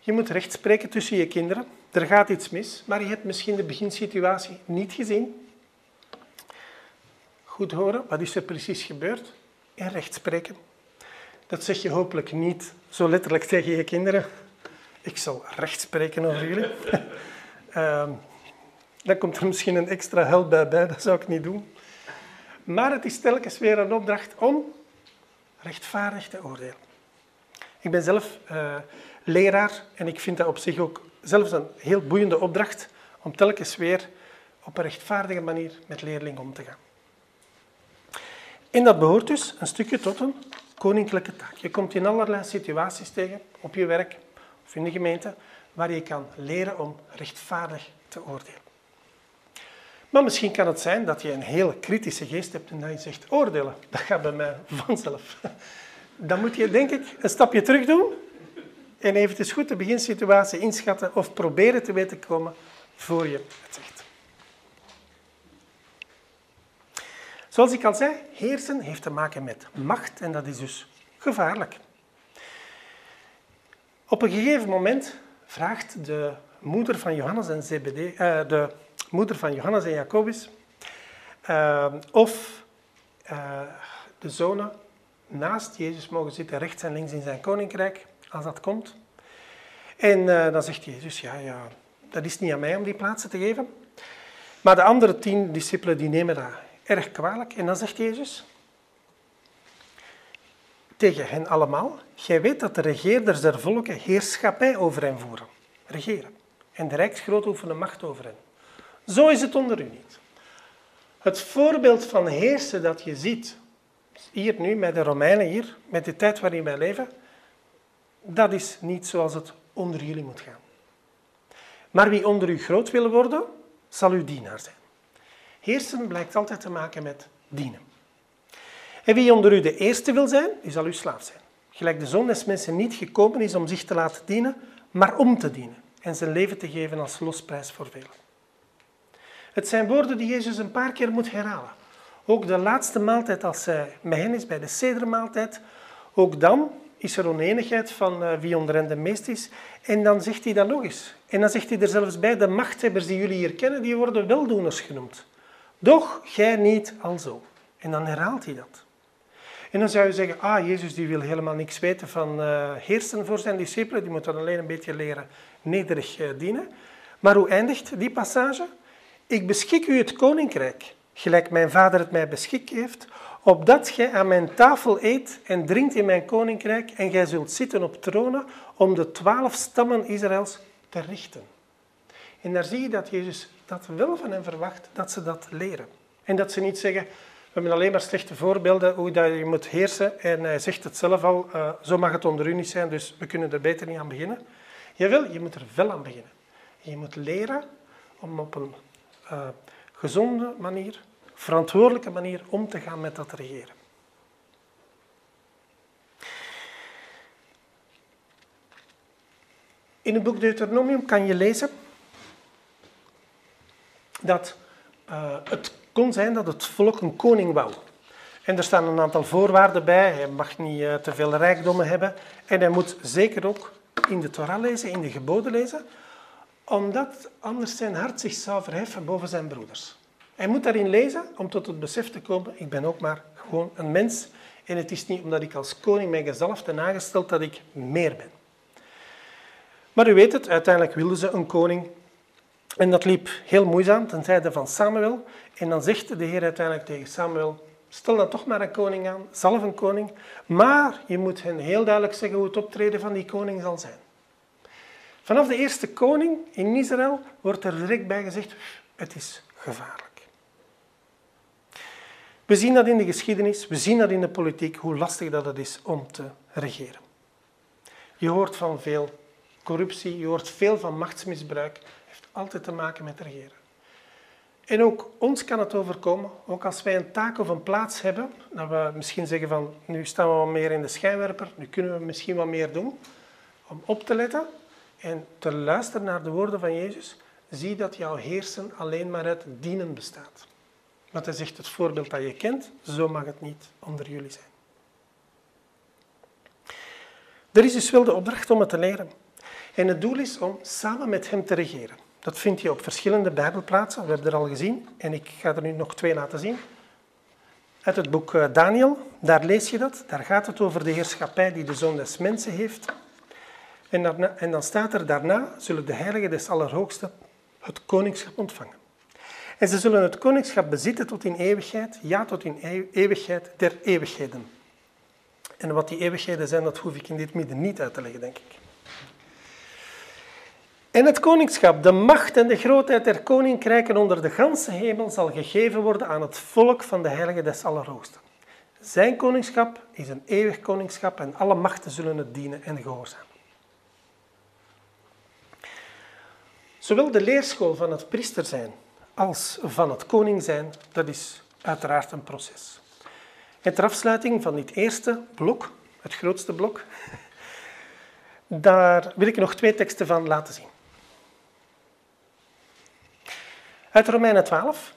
Je moet recht spreken tussen je kinderen. Er gaat iets mis, maar je hebt misschien de beginsituatie niet gezien. Goed horen, wat is er precies gebeurd? En recht spreken. Dat zeg je hopelijk niet zo letterlijk tegen je kinderen. Ik zal recht spreken over jullie. uh, dan komt er misschien een extra held bij, bij, dat zou ik niet doen. Maar het is telkens weer een opdracht om rechtvaardig te oordelen. Ik ben zelf uh, leraar en ik vind dat op zich ook zelfs een heel boeiende opdracht om telkens weer op een rechtvaardige manier met leerlingen om te gaan. En dat behoort dus een stukje tot een koninklijke taak. Je komt in allerlei situaties tegen, op je werk of in de gemeente, waar je kan leren om rechtvaardig te oordelen. Maar misschien kan het zijn dat je een heel kritische geest hebt en dat je zegt oordelen. Dat gaat bij mij vanzelf. Dan moet je denk ik een stapje terug doen en even goed de beginsituatie inschatten of proberen te weten komen voor je het zegt. Zoals ik al zei, heersen heeft te maken met macht en dat is dus gevaarlijk. Op een gegeven moment vraagt de moeder van Johannes en Zebedee, uh, de moeder van Johannes en Jacobus, uh, of uh, de zonen naast Jezus mogen zitten, rechts en links in zijn koninkrijk, als dat komt. En dan zegt Jezus, ja, ja, dat is niet aan mij om die plaatsen te geven. Maar de andere tien discipelen die nemen dat erg kwalijk. En dan zegt Jezus tegen hen allemaal, jij weet dat de regeerders der volken heerschappij over hen voeren. Regeren. En de rijksgroot oefenen macht over hen. Zo is het onder u niet. Het voorbeeld van heersen dat je ziet, hier nu met de Romeinen hier, met de tijd waarin wij leven, dat is niet zoals het onder jullie moet gaan. Maar wie onder u groot wil worden, zal uw dienaar zijn. Heersen blijkt altijd te maken met dienen. En wie onder u de eerste wil zijn, die zal uw slaaf zijn. Gelijk de zoon des mensen niet gekomen is om zich te laten dienen, maar om te dienen en zijn leven te geven als losprijs voor velen. Het zijn woorden die Jezus een paar keer moet herhalen. Ook de laatste maaltijd als hij met hen is, bij de cedermaaltijd, ook dan is er oneenigheid van uh, wie onder hen de meest is. En dan zegt hij dat nog eens. En dan zegt hij er zelfs bij, de machthebbers die jullie hier kennen, die worden weldoeners genoemd. Doch gij niet alzo. En dan herhaalt hij dat. En dan zou je zeggen, ah, Jezus die wil helemaal niks weten van uh, heersen voor zijn discipelen, die moet dan alleen een beetje leren nederig uh, dienen. Maar hoe eindigt die passage? Ik beschik u het koninkrijk, gelijk mijn vader het mij beschikt heeft, opdat gij aan mijn tafel eet en drinkt in mijn koninkrijk en gij zult zitten op tronen om de twaalf stammen Israëls te richten. En daar zie je dat Jezus dat wel van hen verwacht, dat ze dat leren. En dat ze niet zeggen, we hebben alleen maar slechte voorbeelden hoe dat je moet heersen. En hij zegt het zelf al, uh, zo mag het onder u niet zijn, dus we kunnen er beter niet aan beginnen. Jawel, je moet er wel aan beginnen. Je moet leren om op een uh, gezonde manier, verantwoordelijke manier om te gaan met dat regeren. In het boek Deuteronomium kan je lezen dat uh, het kon zijn dat het volk een koning wou. En er staan een aantal voorwaarden bij. Hij mag niet uh, te veel rijkdommen hebben. En hij moet zeker ook in de Torah lezen, in de geboden lezen, omdat anders zijn hart zich zou verheffen boven zijn broeders. Hij moet daarin lezen om tot het besef te komen, ik ben ook maar gewoon een mens. En het is niet omdat ik als koning mij gezalfd en aangesteld dat ik meer ben. Maar u weet het, uiteindelijk wilden ze een koning en dat liep heel moeizaam ten tijde van Samuel. En dan zegt de Heer uiteindelijk tegen Samuel, stel dan toch maar een koning aan, zalf een koning. Maar je moet hen heel duidelijk zeggen hoe het optreden van die koning zal zijn. Vanaf de eerste koning in Israël wordt er direct bij gezegd, het is gevaarlijk. We zien dat in de geschiedenis, we zien dat in de politiek, hoe lastig dat het is om te regeren. Je hoort van veel corruptie, je hoort veel van machtsmisbruik altijd te maken met regeren. En ook ons kan het overkomen, ook als wij een taak of een plaats hebben, dat we misschien zeggen van nu staan we wat meer in de schijnwerper, nu kunnen we misschien wat meer doen, om op te letten en te luisteren naar de woorden van Jezus, zie dat jouw heersen alleen maar uit dienen bestaat. Want hij zegt het voorbeeld dat je kent, zo mag het niet onder jullie zijn. Er is dus wel de opdracht om het te leren. En het doel is om samen met hem te regeren. Dat vind je op verschillende Bijbelplaatsen. We hebben er al gezien en ik ga er nu nog twee laten zien. uit het boek eh, Daniel. Daar lees je dat. Daar gaat het over de heerschappij die de Zoon des Mensen heeft. En, en dan staat er daarna zullen de heiligen des Allerhoogste het koningschap ontvangen. En ze zullen het koningschap bezitten tot in eeuwigheid, ja, tot in eeuwigheid der eeuwigheden. En wat die eeuwigheden zijn, dat hoef ik in dit midden niet uit te leggen, denk ik. En het koningschap, de macht en de grootheid der koninkrijken onder de ganse hemel zal gegeven worden aan het volk van de heilige des Allerhoogsten. Zijn koningschap is een eeuwig koningschap en alle machten zullen het dienen en gehoorzamen. Zowel de leerschool van het priester zijn als van het koning zijn, dat is uiteraard een proces. En ter afsluiting van dit eerste blok, het grootste blok, daar wil ik nog twee teksten van laten zien. Uit Romeinen 12.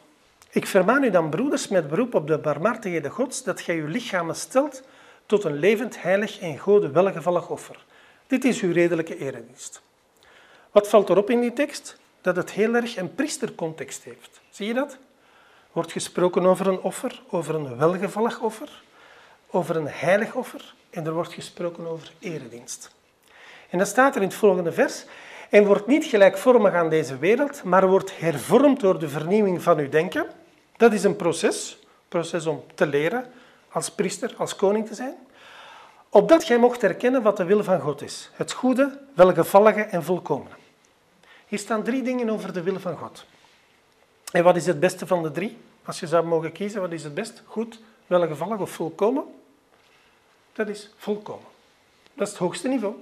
Ik vermaan u dan, broeders, met beroep op de barmhartigheden Gods, dat gij uw lichamen stelt tot een levend, heilig en gode welgevallig offer. Dit is uw redelijke eredienst. Wat valt erop in die tekst? Dat het heel erg een priestercontext heeft. Zie je dat? wordt gesproken over een offer, over een welgevallig offer, over een heilig offer en er wordt gesproken over eredienst. En dat staat er in het volgende vers. En wordt niet gelijkvormig aan deze wereld, maar wordt hervormd door de vernieuwing van uw denken. Dat is een proces, proces om te leren, als priester, als koning te zijn. Opdat jij mocht erkennen wat de wil van God is. Het goede, welgevallige en volkomene. Hier staan drie dingen over de wil van God. En wat is het beste van de drie? Als je zou mogen kiezen, wat is het best? Goed, welgevallig of volkomen? Dat is volkomen. Dat is het hoogste niveau.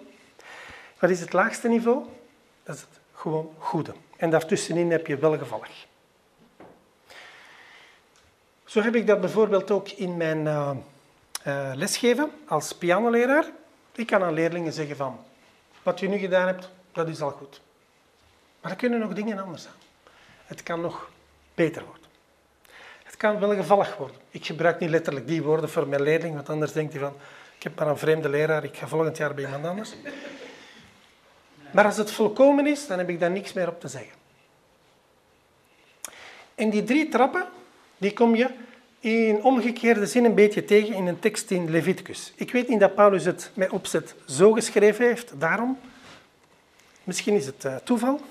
Wat is het laagste niveau? Dat is het gewoon goede. En daartussenin heb je welgevallig. Zo heb ik dat bijvoorbeeld ook in mijn uh, uh, lesgeven als pianoleraar. Ik kan aan leerlingen zeggen van, wat je nu gedaan hebt, dat is al goed. Maar er kunnen nog dingen anders zijn. Het kan nog beter worden. Het kan wel gevallig worden. Ik gebruik niet letterlijk die woorden voor mijn leerling, want anders denkt hij van, ik heb maar een vreemde leraar, ik ga volgend jaar bij iemand anders. Maar als het volkomen is, dan heb ik daar niks meer op te zeggen. En die drie trappen, die kom je in omgekeerde zin een beetje tegen in een tekst in Leviticus. Ik weet niet dat Paulus het met opzet zo geschreven heeft, daarom. Misschien is het uh, toeval.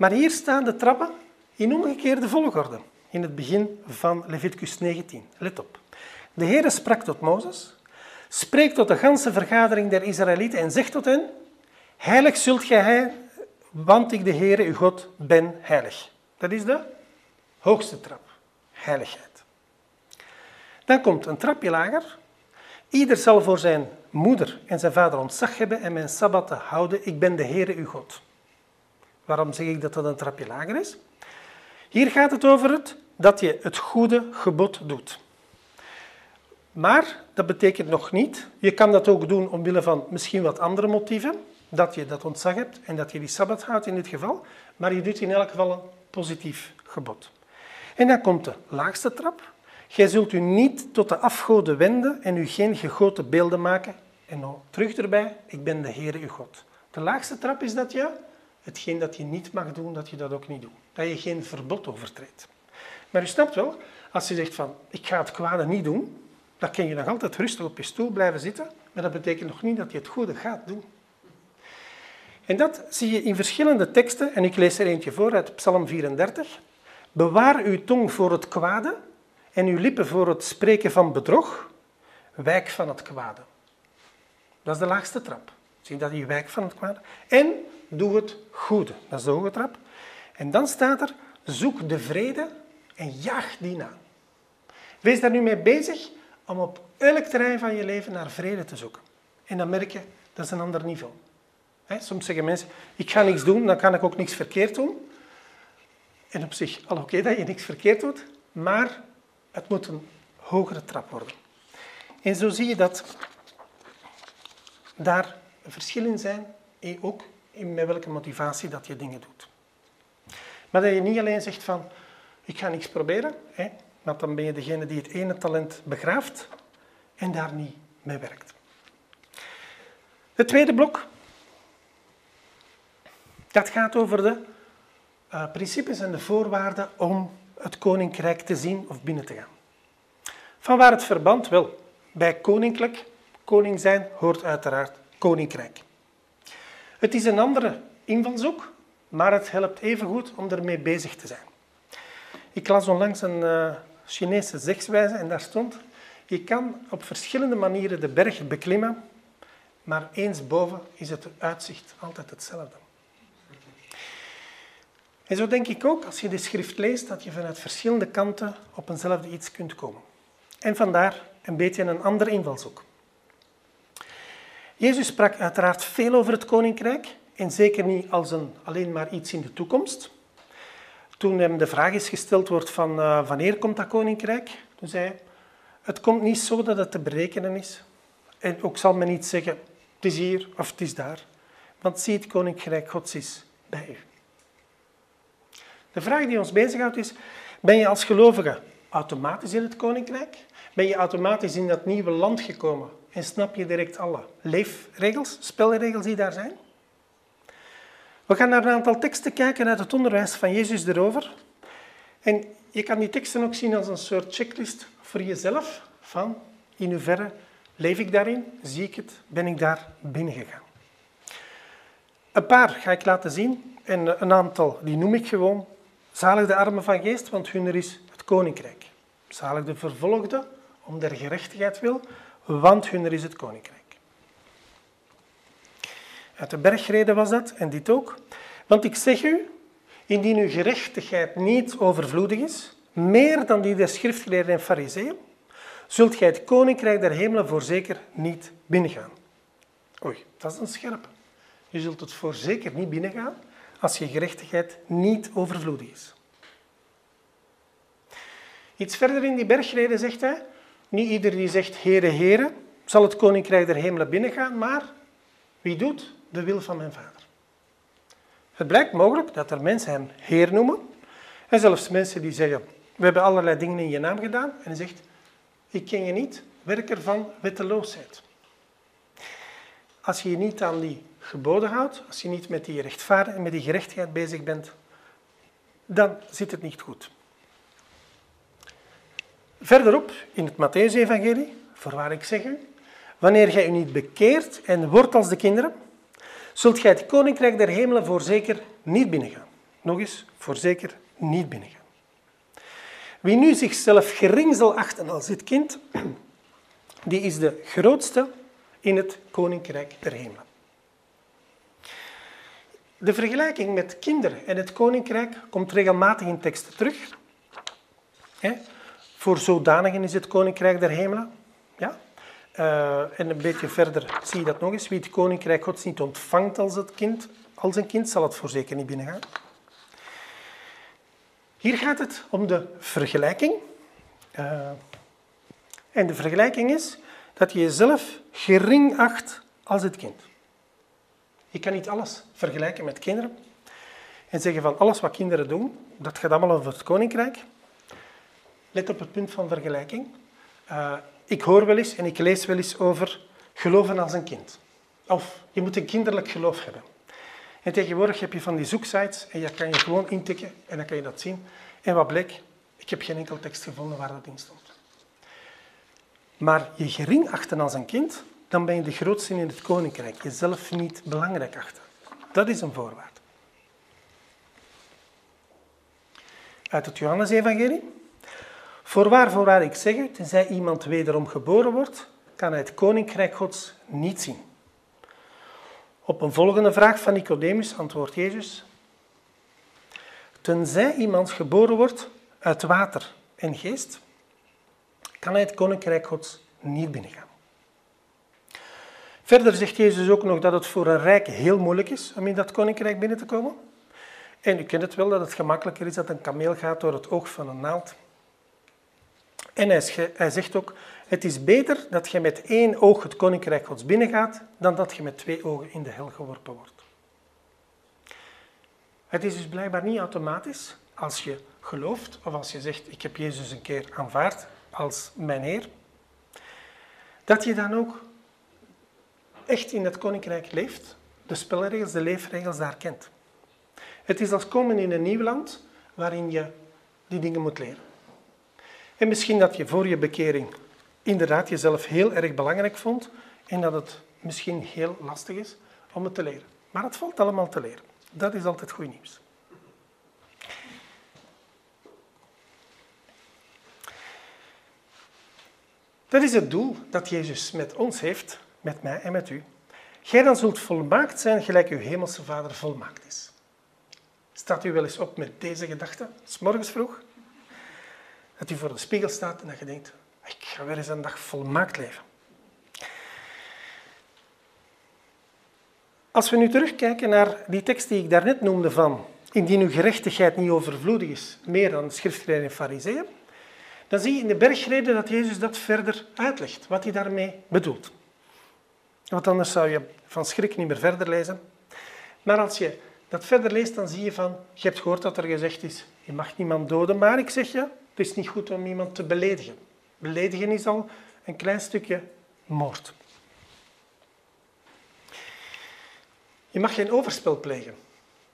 Maar hier staan de trappen in omgekeerde volgorde in het begin van Leviticus 19. Let op. De Heere sprak tot Mozes, spreek tot de ganse vergadering der Israëlieten en zegt tot hen, heilig zult gij, want ik de Heere uw God ben heilig. Dat is de hoogste trap, heiligheid. Dan komt een trapje lager. Ieder zal voor zijn moeder en zijn vader ontzag hebben en mijn sabbatten houden. Ik ben de Heere uw God. Waarom zeg ik dat dat een trapje lager is? Hier gaat het over het, dat je het goede gebod doet. Maar dat betekent nog niet, je kan dat ook doen omwille van misschien wat andere motieven, dat je dat ontzag hebt en dat je die sabbat houdt in dit geval, maar je doet in elk geval een positief gebod. En dan komt de laagste trap. Gij zult u niet tot de afgoden wenden en u geen gegoten beelden maken. En nou, terug erbij, ik ben de Heere uw God. De laagste trap is dat je hetgeen dat je niet mag doen, dat je dat ook niet doet. Dat je geen verbod overtreedt. Maar u snapt wel, als je zegt van, ik ga het kwade niet doen, dan kun je nog altijd rustig op je stoel blijven zitten, maar dat betekent nog niet dat je het goede gaat doen. En dat zie je in verschillende teksten, en ik lees er eentje voor uit Psalm 34. Bewaar uw tong voor het kwade en uw lippen voor het spreken van bedrog. Wijk van het kwade. Dat is de laagste trap. Zie je dat je wijk van het kwade? En doe het goede. Dat is de hoge trap. En dan staat er, zoek de vrede en jaag die na. Wees daar nu mee bezig om op elk terrein van je leven naar vrede te zoeken. En dan merk je, dat is een ander niveau. soms zeggen mensen, ik ga niks doen, dan kan ik ook niks verkeerd doen. En op zich, al oké dat je niks verkeerd doet, maar het moet een hogere trap worden. En zo zie je dat daar verschillen zijn, en ook in met welke motivatie dat je dingen doet. Maar dat je niet alleen zegt van, ik ga niks proberen, hè, want dan ben je degene die het ene talent begraaft en daar niet mee werkt. Het tweede blok, dat gaat over de uh, principes en de voorwaarden om het koninkrijk te zien of binnen te gaan. Vanwaar het verband? Wel, bij koninklijk, koning zijn, hoort uiteraard koninkrijk. Het is een andere invalshoek, maar het helpt evengoed om ermee bezig te zijn. Ik las onlangs een uh, Chinese zegswijze en daar stond: Je kan op verschillende manieren de berg beklimmen, maar eens boven is het uitzicht altijd hetzelfde. En zo denk ik ook, als je de schrift leest, dat je vanuit verschillende kanten op eenzelfde iets kunt komen. En vandaar een beetje een ander invalshoek. Jezus sprak uiteraard veel over het koninkrijk en zeker niet als een, alleen maar iets in de toekomst. Toen hem de vraag is gesteld wordt van uh, wanneer komt dat koninkrijk, toen zei hij, het komt niet zo dat het te berekenen is. En ook zal men niet zeggen, het is hier of het is daar. Want zie, het koninkrijk Gods is bij u. De vraag die ons bezighoudt is, ben je als gelovige automatisch in het koninkrijk? Ben je automatisch in dat nieuwe land gekomen en snap je direct alle leefregels, spelregels die daar zijn? We gaan naar een aantal teksten kijken uit het onderwijs van Jezus erover. En je kan die teksten ook zien als een soort checklist voor jezelf. Van in hoeverre leef ik daarin? Zie ik het? Ben ik daar binnengegaan? Een paar ga ik laten zien en een aantal die noem ik gewoon. Zalig de armen van geest, want hun is het koninkrijk. Zalig de vervolgde, om der gerechtigheid wil, want hun is het koninkrijk. Uit de bergreden was dat, en dit ook. Want ik zeg u, indien uw gerechtigheid niet overvloedig is, meer dan die der schriftgeleerden en fariseeën, zult gij het koninkrijk der hemelen voorzeker niet binnengaan. Oei, dat is een scherpe. Je zult het voorzeker niet binnengaan als je gerechtigheid niet overvloedig is. Iets verder in die bergreden zegt hij, niet ieder die zegt Heere, Heere, zal het koninkrijk der hemelen binnengaan, maar wie doet de wil van mijn vader? Het blijkt mogelijk dat er mensen hem Heer noemen, en zelfs mensen die zeggen, we hebben allerlei dingen in je naam gedaan, en hij zegt, ik ken je niet, werker van wetteloosheid. Als je je niet aan die geboden houdt, als je niet met die rechtvaardigheid en met die gerechtigheid bezig bent, dan zit het niet goed. Verderop in het Matthäus-evangelie, voorwaar ik zeg u, wanneer gij u niet bekeert en wordt als de kinderen, zult gij het koninkrijk der hemelen voorzeker niet binnengaan. Nog eens, voorzeker niet binnengaan. Wie nu zichzelf gering zal achten als dit kind, die is de grootste in het koninkrijk der hemelen. De vergelijking met kinderen en het koninkrijk komt regelmatig in teksten terug. Voor zodanigen is het koninkrijk der hemelen. Ja? Uh, en een beetje verder zie je dat nog eens. Wie het koninkrijk gods niet ontvangt als, het kind, als een kind, zal het voorzeker niet binnengaan. Hier gaat het om de vergelijking. Uh, en de vergelijking is dat je jezelf gering acht als het kind. Je kan niet alles vergelijken met kinderen en zeggen van alles wat kinderen doen, dat gaat allemaal over het koninkrijk. Let op het punt van vergelijking. Uh, ik hoor wel eens en ik lees wel eens over geloven als een kind. Of je moet een kinderlijk geloof hebben. En tegenwoordig heb je van die zoeksites en je kan je gewoon intikken en dan kan je dat zien. En wat bleek? Ik heb geen enkel tekst gevonden waar dat in stond. Maar je gering achten als een kind, dan ben je de grootste in het koninkrijk. Jezelf niet belangrijk achten. Dat is een voorwaarde. Uit het Johannesevangelie. Voorwaar, voorwaar, ik zeg u, tenzij iemand wederom geboren wordt, kan hij het koninkrijk gods niet zien. Op een volgende vraag van Nicodemus antwoordt Jezus, tenzij iemand geboren wordt uit water en geest, kan hij het koninkrijk gods niet binnengaan. Verder zegt Jezus ook nog dat het voor een rijk heel moeilijk is om in dat koninkrijk binnen te komen. En u kent het wel dat het gemakkelijker is dat een kameel gaat door het oog van een naald. En hij zegt ook, het is beter dat je met één oog het koninkrijk gods binnengaat, dan dat je met twee ogen in de hel geworpen wordt. Het is dus blijkbaar niet automatisch als je gelooft of als je zegt, ik heb Jezus een keer aanvaard als mijn Heer, dat je dan ook echt in het koninkrijk leeft, de spelregels, de leefregels daar kent. Het is als komen in een nieuw land waarin je die dingen moet leren. En misschien dat je voor je bekering inderdaad jezelf heel erg belangrijk vond en dat het misschien heel lastig is om het te leren. Maar het valt allemaal te leren. Dat is altijd goed nieuws. Dat is het doel dat Jezus met ons heeft, met mij en met u. Gij dan zult volmaakt zijn gelijk uw hemelse Vader volmaakt is. Staat u wel eens op met deze gedachte, s morgens vroeg? Dat u voor de spiegel staat en dat je denkt, ik ga weer eens een dag volmaakt leven. Als we nu terugkijken naar die tekst die ik daarnet noemde van indien uw gerechtigheid niet overvloedig is, meer dan de schriftgeleerden en fariseeën, dan zie je in de bergreden dat Jezus dat verder uitlegt, wat hij daarmee bedoelt. Want anders zou je van schrik niet meer verder lezen. Maar als je dat verder leest, dan zie je van, je hebt gehoord dat er gezegd is, je mag niemand doden, maar ik zeg je, het is niet goed om iemand te beledigen. Beledigen is al een klein stukje moord. Je mag geen overspel plegen,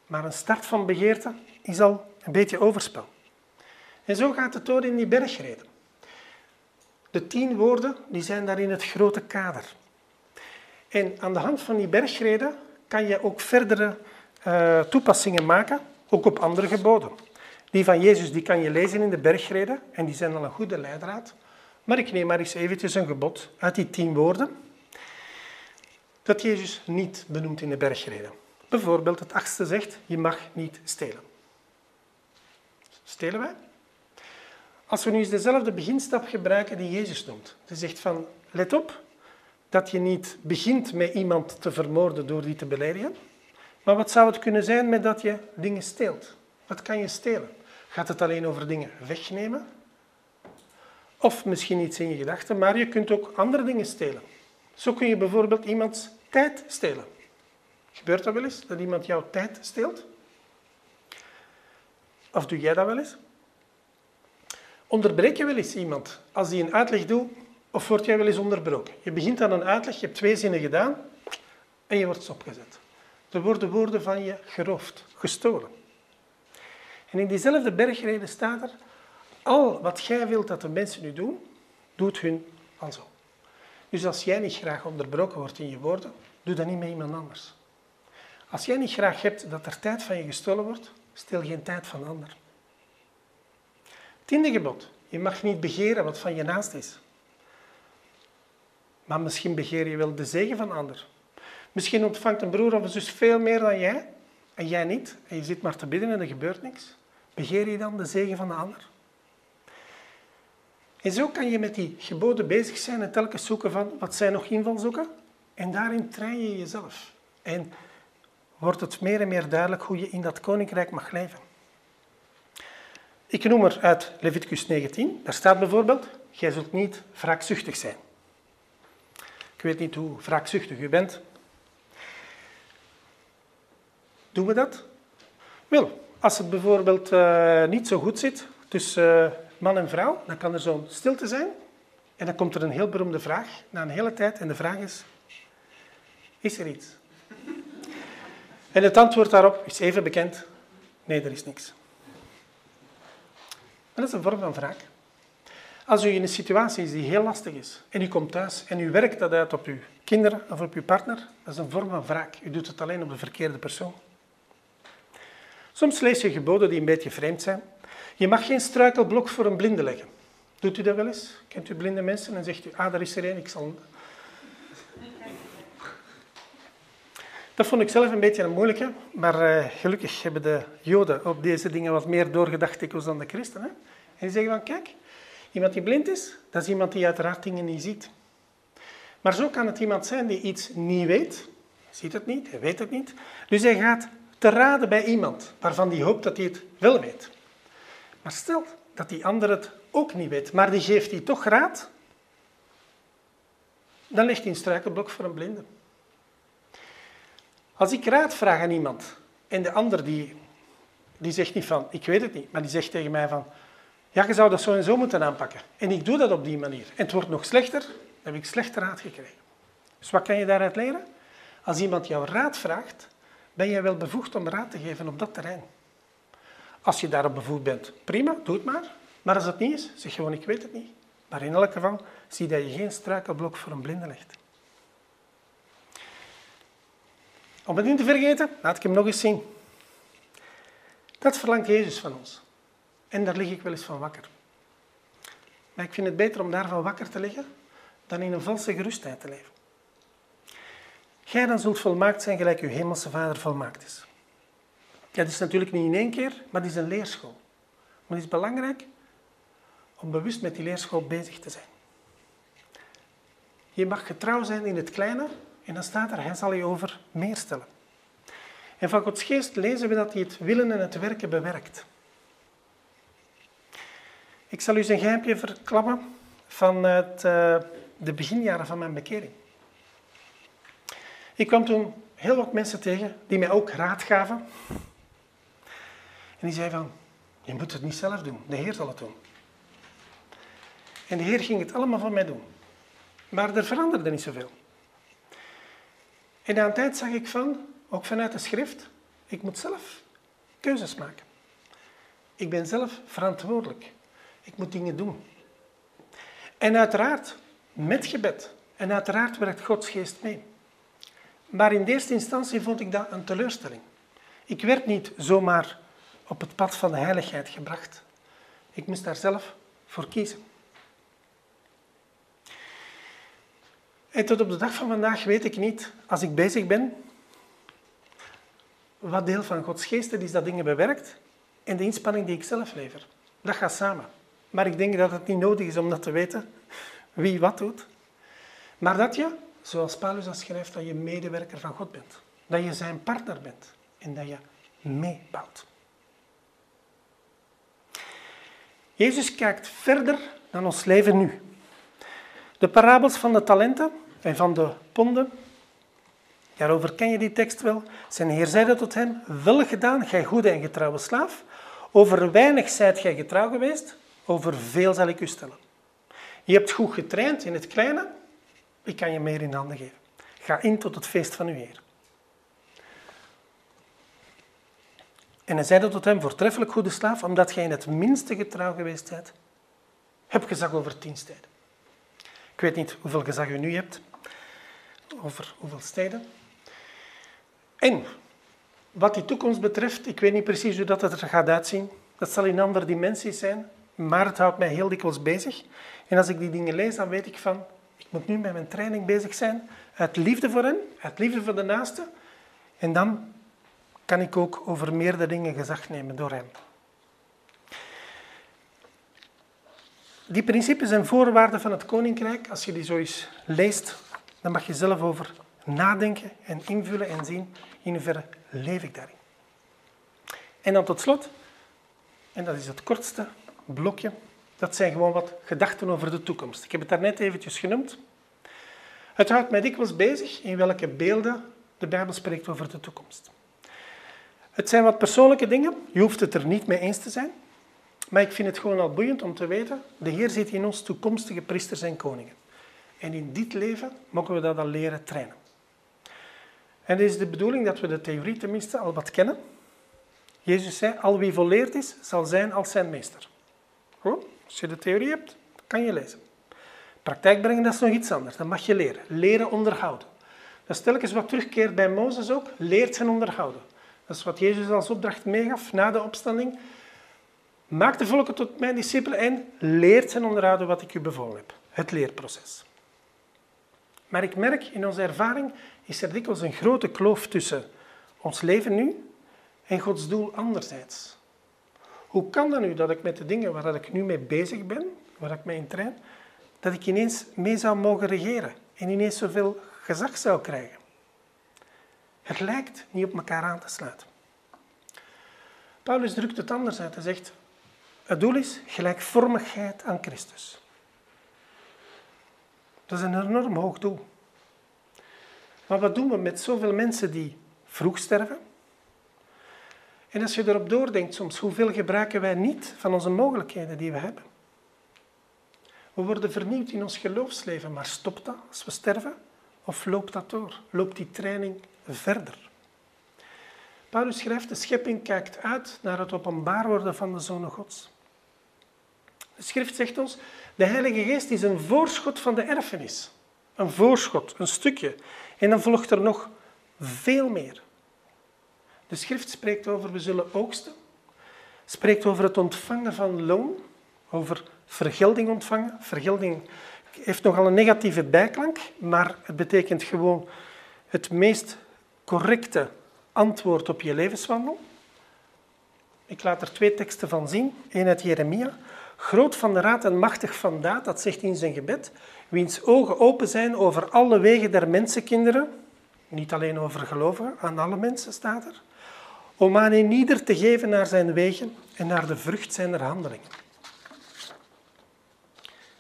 maar een start van begeerte is al een beetje overspel. En zo gaat het door in die bergreden. De tien woorden die zijn daar in het grote kader. En aan de hand van die bergreden kan je ook verdere uh, toepassingen maken, ook op andere geboden. Die van Jezus die kan je lezen in de bergreden en die zijn al een goede leidraad. Maar ik neem maar eens eventjes een gebod uit die tien woorden dat Jezus niet benoemt in de bergreden. Bijvoorbeeld het achtste zegt, je mag niet stelen. Stelen wij? Als we nu eens dezelfde beginstap gebruiken die Jezus noemt. Hij zegt van, let op dat je niet begint met iemand te vermoorden door die te beledigen. Maar wat zou het kunnen zijn met dat je dingen steelt? Wat kan je stelen? Gaat het alleen over dingen wegnemen? Of misschien iets in je gedachten, maar je kunt ook andere dingen stelen. Zo kun je bijvoorbeeld iemands tijd stelen. Gebeurt dat wel eens, dat iemand jouw tijd steelt? Of doe jij dat wel eens? Onderbreek je wel eens iemand als die een uitleg doet, of word jij wel eens onderbroken? Je begint aan een uitleg, je hebt twee zinnen gedaan en je wordt stopgezet. Er worden woorden van je geroofd, gestolen. En in diezelfde bergreden staat er, al wat jij wilt dat de mensen nu doen, doet hun al zo. Dus als jij niet graag onderbroken wordt in je woorden, doe dat niet met iemand anders. Als jij niet graag hebt dat er tijd van je gestolen wordt, stel geen tijd van ander. Tiende gebod. Je mag niet begeren wat van je naast is. Maar misschien begeer je wel de zegen van ander. Misschien ontvangt een broer of een zus veel meer dan jij en jij niet. En je zit maar te bidden en er gebeurt niks. Begeer je dan de zegen van de ander? En zo kan je met die geboden bezig zijn en telkens zoeken van wat zijn nog invalshoeken. En daarin train je jezelf. En wordt het meer en meer duidelijk hoe je in dat koninkrijk mag leven. Ik noem er uit Leviticus 19. Daar staat bijvoorbeeld, jij zult niet wraakzuchtig zijn. Ik weet niet hoe wraakzuchtig u bent. Doen we dat? Wel, als het bijvoorbeeld uh, niet zo goed zit tussen uh, man en vrouw, dan kan er zo'n stilte zijn. En dan komt er een heel beroemde vraag na een hele tijd. En de vraag is, is er iets? En het antwoord daarop is even bekend, nee, er is niks. Dat is een vorm van wraak. Als u in een situatie is die heel lastig is en u komt thuis en u werkt dat uit op uw kinderen of op uw partner, dat is een vorm van wraak. U doet het alleen op de verkeerde persoon. Soms lees je geboden die een beetje vreemd zijn. Je mag geen struikelblok voor een blinde leggen. Doet u dat wel eens? Kent u blinde mensen en zegt u, ah, daar is er één, ik zal... Dat vond ik zelf een beetje een moeilijke, maar uh, gelukkig hebben de Joden op deze dingen wat meer doorgedacht dan de christenen. En die zeggen van, kijk, iemand die blind is, dat is iemand die uiteraard dingen niet ziet. Maar zo kan het iemand zijn die iets niet weet. Ziet het niet, hij weet het niet. Dus hij gaat te raden bij iemand waarvan hij hoopt dat hij het wel weet. Maar stel dat die ander het ook niet weet, maar die geeft hij toch raad, dan ligt hij een struikelblok voor een blinde. Als ik raad vraag aan iemand en de ander die, die zegt niet van, ik weet het niet, maar die zegt tegen mij van, ja, je zou dat zo en zo moeten aanpakken. En ik doe dat op die manier. En het wordt nog slechter, dan heb ik slechte raad gekregen. Dus wat kan je daaruit leren? Als iemand jou raad vraagt, ben jij wel bevoegd om raad te geven op dat terrein. Als je daarop bevoegd bent, prima, doe het maar. Maar als het niet is, zeg gewoon ik weet het niet. Maar in elk geval zie dat je geen struikelblok voor een blinde legt. Om het niet te vergeten, laat ik hem nog eens zien. Dat verlangt Jezus van ons. En daar lig ik wel eens van wakker. Maar ik vind het beter om daarvan wakker te liggen dan in een valse gerustheid te leven. Gij dan zult volmaakt zijn gelijk uw hemelse Vader volmaakt is. Dat is natuurlijk niet in één keer, maar het is een leerschool. Maar het is belangrijk om bewust met die leerschool bezig te zijn. Je mag getrouw zijn in het kleine en dan staat er, hij zal je over meer stellen. En van Gods geest lezen we dat hij het willen en het werken bewerkt. Ik zal u een geheimpje verklappen vanuit uh, de beginjaren van mijn bekering. Ik kwam toen heel wat mensen tegen die mij ook raad gaven. En die zeiden van, je moet het niet zelf doen, de Heer zal het doen. En de Heer ging het allemaal van mij doen. Maar er veranderde niet zoveel. En na een tijd zag ik van, ook vanuit de schrift, ik moet zelf keuzes maken. Ik ben zelf verantwoordelijk. Ik moet dingen doen. En uiteraard, met gebed. En uiteraard werkt Gods geest mee. Maar in de eerste instantie vond ik dat een teleurstelling. Ik werd niet zomaar op het pad van de heiligheid gebracht. Ik moest daar zelf voor kiezen. En tot op de dag van vandaag weet ik niet, als ik bezig ben, wat deel van Gods geest is dat dingen bewerkt en de inspanning die ik zelf lever. Dat gaat samen. Maar ik denk dat het niet nodig is om dat te weten, wie wat doet. Maar dat je, zoals Paulus dat schrijft, dat je medewerker van God bent. Dat je zijn partner bent en dat je meebouwt. Jezus kijkt verder dan ons leven nu. De parabels van de talenten en van de ponden, daarover ken je die tekst wel. Zijn Heer zeide tot hem, wel gedaan, gij goede en getrouwe slaaf. Over weinig zijt gij getrouw geweest, over veel zal ik u stellen. Je hebt goed getraind in het kleine, ik kan je meer in handen geven. Ga in tot het feest van uw Heer. En hij zeide tot hem, voortreffelijk goede slaaf, omdat gij in het minste getrouw geweest bent, heb gezag over tien steden. Ik weet niet hoeveel gezag u nu hebt, over hoeveel steden. En wat die toekomst betreft, ik weet niet precies hoe dat er gaat uitzien. Dat zal in andere dimensies zijn, maar het houdt mij heel dikwijls bezig. En als ik die dingen lees, dan weet ik van, moet nu met mijn training bezig zijn, uit liefde voor hen, uit liefde voor de naaste. En dan kan ik ook over meerdere dingen gezag nemen door hem. Die principes en voorwaarden van het koninkrijk, als je die zo eens leest, dan mag je zelf over nadenken en invullen en zien in hoeverre leef ik daarin. En dan tot slot, en dat is het kortste blokje, dat zijn gewoon wat gedachten over de toekomst. Ik heb het daarnet eventjes genoemd. Het houdt mij dikwijls bezig in welke beelden de Bijbel spreekt over de toekomst. Het zijn wat persoonlijke dingen, je hoeft het er niet mee eens te zijn, maar ik vind het gewoon al boeiend om te weten, de Heer zit in ons toekomstige priesters en koningen. En in dit leven mogen we dat al leren trainen. En het is de bedoeling dat we de theorie tenminste al wat kennen. Jezus zei, al wie volleerd is, zal zijn als zijn meester. Goed, als je de theorie hebt, kan je lezen. Praktijk brengen, dat is nog iets anders. Dat mag je leren. Leren onderhouden. Dat is telkens wat terugkeert bij Mozes ook. Leert zijn onderhouden. Dat is wat Jezus als opdracht meegaf na de opstanding. Maak de volken tot mijn discipelen en leert hen onderhouden wat ik u bevolen heb. Het leerproces. Maar ik merk in onze ervaring is er dikwijls een grote kloof tussen ons leven nu en Gods doel anderzijds. Hoe kan dat nu dat ik met de dingen waar ik nu mee bezig ben, waar ik mee in train, dat ik ineens mee zou mogen regeren en ineens zoveel gezag zou krijgen? Het lijkt niet op elkaar aan te sluiten. Paulus drukt het anders uit. Hij zegt, het doel is gelijkvormigheid aan Christus. Dat is een enorm hoog doel. Maar wat doen we met zoveel mensen die vroeg sterven? En als je erop doordenkt soms, hoeveel gebruiken wij niet van onze mogelijkheden die we hebben? We worden vernieuwd in ons geloofsleven, maar stopt dat als we sterven? Of loopt dat door? Loopt die training verder? Paulus schrijft, de schepping kijkt uit naar het openbaar worden van de Zoon Gods. De schrift zegt ons, de Heilige Geest is een voorschot van de erfenis. Een voorschot, een stukje. En dan volgt er nog veel meer. De schrift spreekt over we zullen oogsten. Spreekt over het ontvangen van loon. Over vergelding ontvangen. Vergelding heeft nogal een negatieve bijklank, maar het betekent gewoon het meest correcte antwoord op je levenswandel. Ik laat er twee teksten van zien. Eén uit Jeremia. Groot van de raad en machtig van daad, dat zegt in zijn gebed. Wiens ogen open zijn over alle wegen der mensenkinderen. Niet alleen over gelovigen, aan alle mensen staat er. Om aan een ieder te geven naar zijn wegen en naar de vrucht zijner handelingen.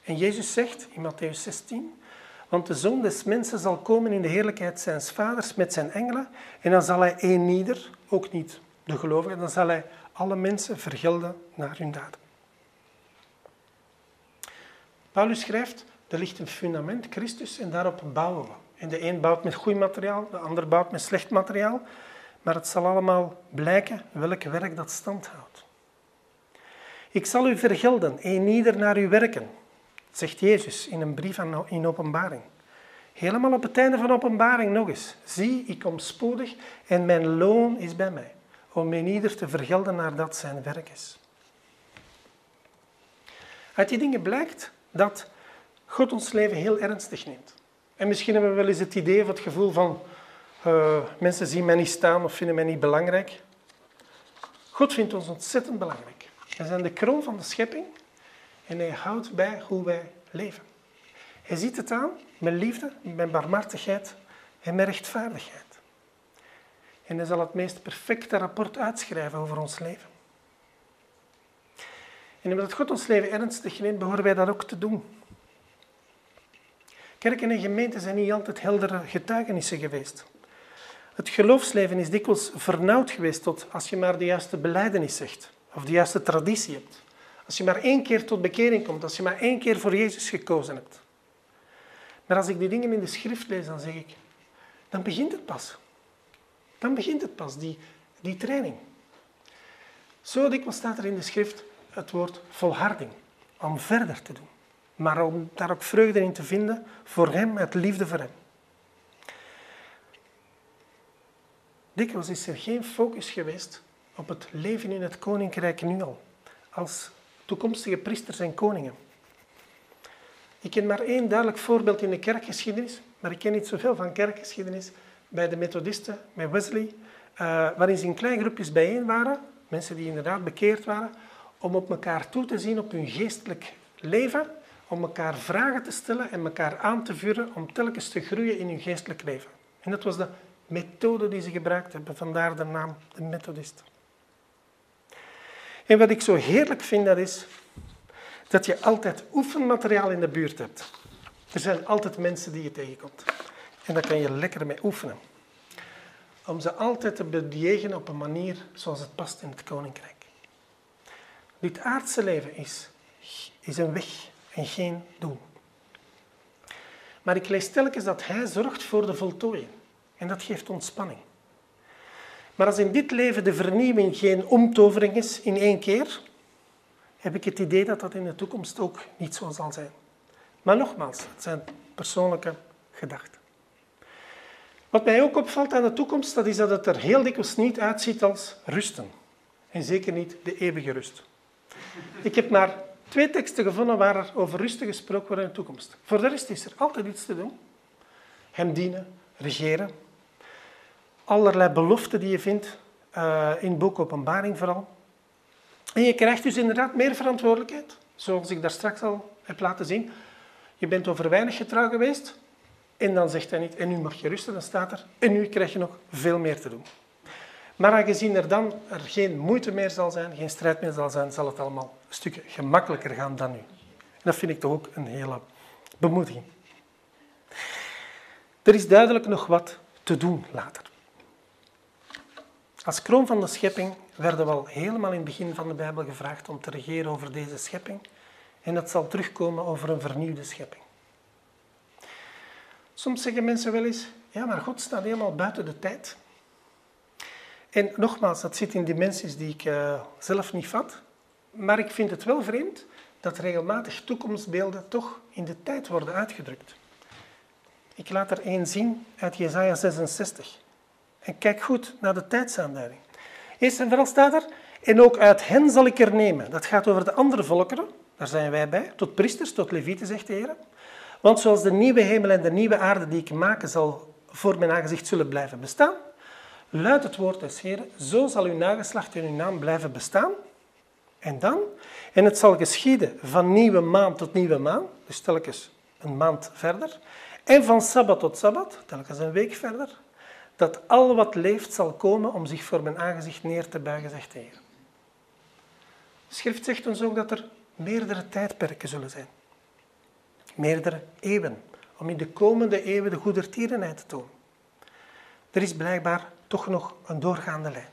En Jezus zegt in Matthäus 16, want de zoon des mensen zal komen in de heerlijkheid zijns vaders met zijn engelen en dan zal hij een ieder, ook niet de gelovigen, dan zal hij alle mensen vergelden naar hun daden. Paulus schrijft, er ligt een fundament, Christus, en daarop bouwen we. En de een bouwt met goed materiaal, de ander bouwt met slecht materiaal, maar het zal allemaal blijken welk werk dat stand houdt. Ik zal u vergelden, een ieder naar uw werken, zegt Jezus in een brief in openbaring. Helemaal op het einde van openbaring nog eens. Zie, ik kom spoedig en mijn loon is bij mij, om een ieder te vergelden naar dat zijn werk is. Uit die dingen blijkt dat God ons leven heel ernstig neemt. En misschien hebben we wel eens het idee of het gevoel van uh, mensen zien mij niet staan of vinden mij niet belangrijk. God vindt ons ontzettend belangrijk. We zijn de kroon van de schepping en hij houdt bij hoe wij leven. Hij ziet het aan met liefde, met barmhartigheid en met rechtvaardigheid. En hij zal het meest perfecte rapport uitschrijven over ons leven. En omdat God ons leven ernstig neemt, behoren wij dat ook te doen. Kerken en gemeenten zijn niet altijd heldere getuigenissen geweest. Het geloofsleven is dikwijls vernauwd geweest tot als je maar de juiste beleidenis zegt of de juiste traditie hebt. Als je maar één keer tot bekering komt, als je maar één keer voor Jezus gekozen hebt. Maar als ik die dingen in de schrift lees, dan zeg ik, dan begint het pas. Dan begint het pas, die, die training. Zo dikwijls staat er in de schrift het woord volharding, om verder te doen. Maar om daar ook vreugde in te vinden voor hem, het liefde voor hem. Dikwijls is er geen focus geweest op het leven in het koninkrijk nu al, als toekomstige priesters en koningen. Ik ken maar één duidelijk voorbeeld in de kerkgeschiedenis, maar ik ken niet zoveel van kerkgeschiedenis bij de Methodisten, met Wesley, uh, waarin ze in kleine groepjes bijeen waren, mensen die inderdaad bekeerd waren, om op elkaar toe te zien op hun geestelijk leven, om elkaar vragen te stellen en elkaar aan te vuren om telkens te groeien in hun geestelijk leven. En dat was de methode die ze gebruikt hebben, vandaar de naam de Methodist. En wat ik zo heerlijk vind, dat is dat je altijd oefenmateriaal in de buurt hebt. Er zijn altijd mensen die je tegenkomt. En daar kan je lekker mee oefenen. Om ze altijd te bejegenen op een manier zoals het past in het koninkrijk. Dit aardse leven is, is een weg en geen doel. Maar ik lees telkens dat Hij zorgt voor de voltooiing. En dat geeft ontspanning. Maar als in dit leven de vernieuwing geen omtovering is in één keer, heb ik het idee dat dat in de toekomst ook niet zo zal zijn. Maar nogmaals, het zijn persoonlijke gedachten. Wat mij ook opvalt aan de toekomst, dat is dat het er heel dikwijls niet uitziet als rusten. En zeker niet de eeuwige rust. Ik heb maar twee teksten gevonden waar er over rusten gesproken wordt in de toekomst. Voor de rest is er altijd iets te doen. Hem dienen, regeren, allerlei beloften die je vindt uh, in het boek Openbaring vooral. En je krijgt dus inderdaad meer verantwoordelijkheid, zoals ik daar straks al heb laten zien. Je bent over weinig getrouw geweest en dan zegt hij niet, en nu mag je rusten, dan staat er, en nu krijg je nog veel meer te doen. Maar aangezien er dan er geen moeite meer zal zijn, geen strijd meer zal zijn, zal het allemaal een stukje gemakkelijker gaan dan nu. En dat vind ik toch ook een hele bemoediging. Er is duidelijk nog wat te doen later. Als kroon van de schepping werden we al helemaal in het begin van de Bijbel gevraagd om te regeren over deze schepping. En dat zal terugkomen over een vernieuwde schepping. Soms zeggen mensen wel eens, ja, maar God staat helemaal buiten de tijd. En nogmaals, dat zit in dimensies die ik uh, zelf niet vat. Maar ik vind het wel vreemd dat regelmatig toekomstbeelden toch in de tijd worden uitgedrukt. Ik laat er één zien uit Jesaja 66. En kijk goed naar de tijdsaanduiding. Eerst en vooral staat er, en ook uit hen zal ik er nemen. Dat gaat over de andere volkeren, daar zijn wij bij, tot priesters, tot levieten, zegt de Heer. Want zoals de nieuwe hemel en de nieuwe aarde die ik maken zal voor mijn aangezicht zullen blijven bestaan, luidt het woord des Heer, zo zal uw nageslacht en uw naam blijven bestaan. En dan, en het zal geschieden van nieuwe maand tot nieuwe maand, dus telkens een maand verder, en van sabbat tot sabbat, telkens een week verder, dat al wat leeft zal komen om zich voor mijn aangezicht neer te buigen, zegt de Heer. De schrift zegt ons ook dat er meerdere tijdperken zullen zijn. Meerdere eeuwen, om in de komende eeuwen de goedertierenheid te tonen. Er is blijkbaar toch nog een doorgaande lijn.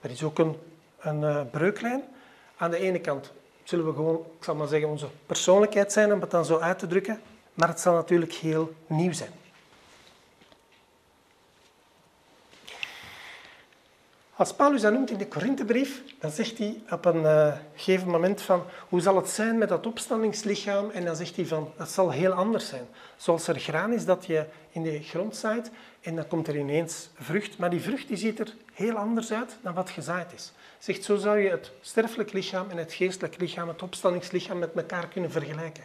Er is ook een, uh, breuklijn. Aan de ene kant zullen we gewoon, ik zal maar zeggen, onze persoonlijkheid zijn om het dan zo uit te drukken, maar het zal natuurlijk heel nieuw zijn. Als Paulus dat noemt in de Korinthebrief, dan zegt hij op een uh, gegeven moment van hoe zal het zijn met dat opstandingslichaam? En dan zegt hij van dat zal heel anders zijn. Zoals er graan is dat je in de grond zaait en dan komt er ineens vrucht. Maar die vrucht die ziet er heel anders uit dan wat gezaaid is. Zegt zo zou je het sterfelijk lichaam en het geestelijk lichaam, het opstandingslichaam met elkaar kunnen vergelijken.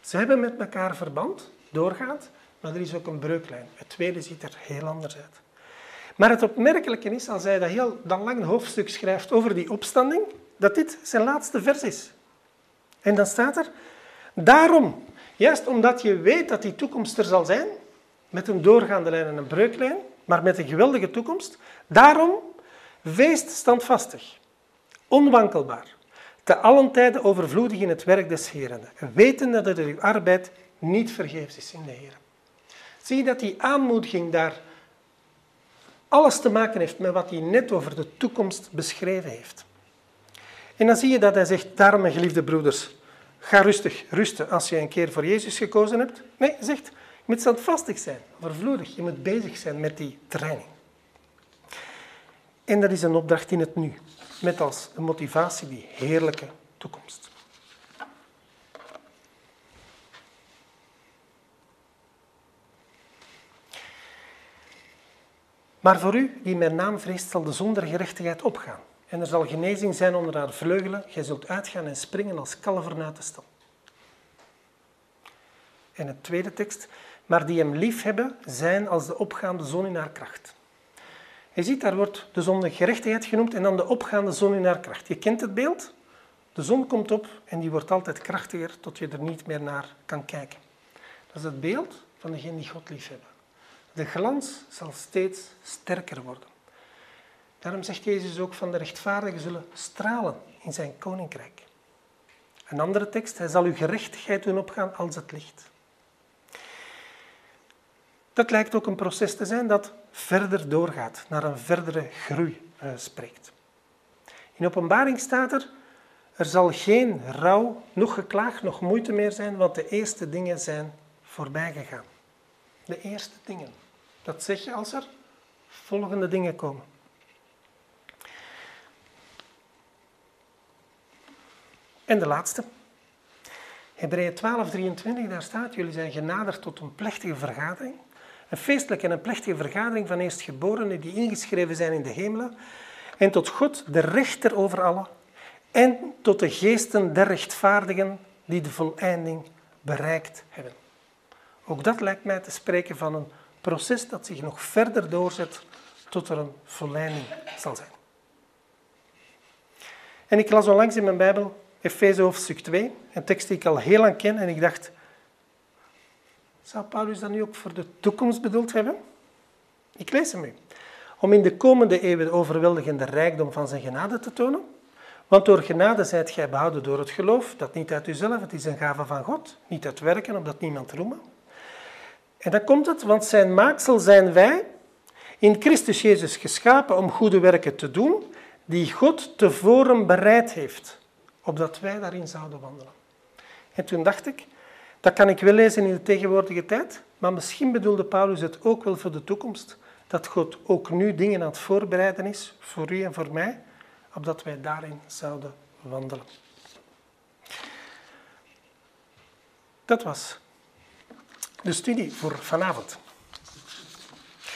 Ze hebben met elkaar verband, doorgaat, maar er is ook een breuklijn. Het tweede ziet er heel anders uit. Maar het opmerkelijke is, als hij dat heel dan lang hoofdstuk schrijft over die opstanding, dat dit zijn laatste vers is. En dan staat er, daarom, juist omdat je weet dat die toekomst er zal zijn, met een doorgaande lijn en een breuklijn, maar met een geweldige toekomst, daarom weest standvastig, onwankelbaar, te allen tijden overvloedig in het werk des Heren, weten dat uw arbeid niet vergeefs is in de Heer. Zie je dat die aanmoediging daar alles te maken heeft met wat hij net over de toekomst beschreven heeft. En dan zie je dat hij zegt, daarom mijn geliefde broeders, ga rustig rusten als je een keer voor Jezus gekozen hebt. Nee, hij zegt, je moet standvastig zijn, overvloedig. Je moet bezig zijn met die training. En dat is een opdracht in het nu, met als motivatie die heerlijke toekomst. Maar voor u, die mijn naam vreest, zal de zonder gerechtigheid opgaan. En er zal genezing zijn onder haar vleugelen. Gij zult uitgaan en springen als kalver uit de stal. En het tweede tekst. Maar die hem lief hebben, zijn als de opgaande zon in haar kracht. Je ziet, daar wordt de zon gerechtigheid genoemd en dan de opgaande zon in haar kracht. Je kent het beeld? De zon komt op en die wordt altijd krachtiger tot je er niet meer naar kan kijken. Dat is het beeld van degene die God lief hebben. De glans zal steeds sterker worden. Daarom zegt Jezus ook van de rechtvaardigen zullen stralen in zijn koninkrijk. Een andere tekst, hij zal uw gerechtigheid doen opgaan als het licht. Dat lijkt ook een proces te zijn dat verder doorgaat, naar een verdere groei uh, spreekt. In openbaring staat er, er zal geen rouw, nog geklaag, nog moeite meer zijn, want de eerste dingen zijn voorbij gegaan. De eerste dingen. Dat zeg je als er volgende dingen komen. En de laatste. Hebreeën 12, 23, daar staat, jullie zijn genaderd tot een plechtige vergadering. Een feestelijke en een plechtige vergadering van eerstgeborenen die ingeschreven zijn in de hemelen. En tot God, de rechter over allen. En tot de geesten der rechtvaardigen die de voleinding bereikt hebben. Ook dat lijkt mij te spreken van een proces dat zich nog verder doorzet tot er een volleinding zal zijn. En ik las onlangs in mijn Bijbel Efeze hoofdstuk 2, een tekst die ik al heel lang ken en ik dacht, zou Paulus dat nu ook voor de toekomst bedoeld hebben? Ik lees hem u. Om in de komende eeuwen de overweldigende rijkdom van zijn genade te tonen. Want door genade zijt gij behouden door het geloof, dat niet uit uzelf, het is een gave van God, niet uit werken, omdat niemand roemen. En dan komt het, want zijn maaksel zijn wij, in Christus Jezus geschapen om goede werken te doen, die God tevoren bereid heeft, opdat wij daarin zouden wandelen. En toen dacht ik, dat kan ik wel lezen in de tegenwoordige tijd, maar misschien bedoelde Paulus het ook wel voor de toekomst, dat God ook nu dingen aan het voorbereiden is, voor u en voor mij, opdat wij daarin zouden wandelen. Dat was de studie voor vanavond.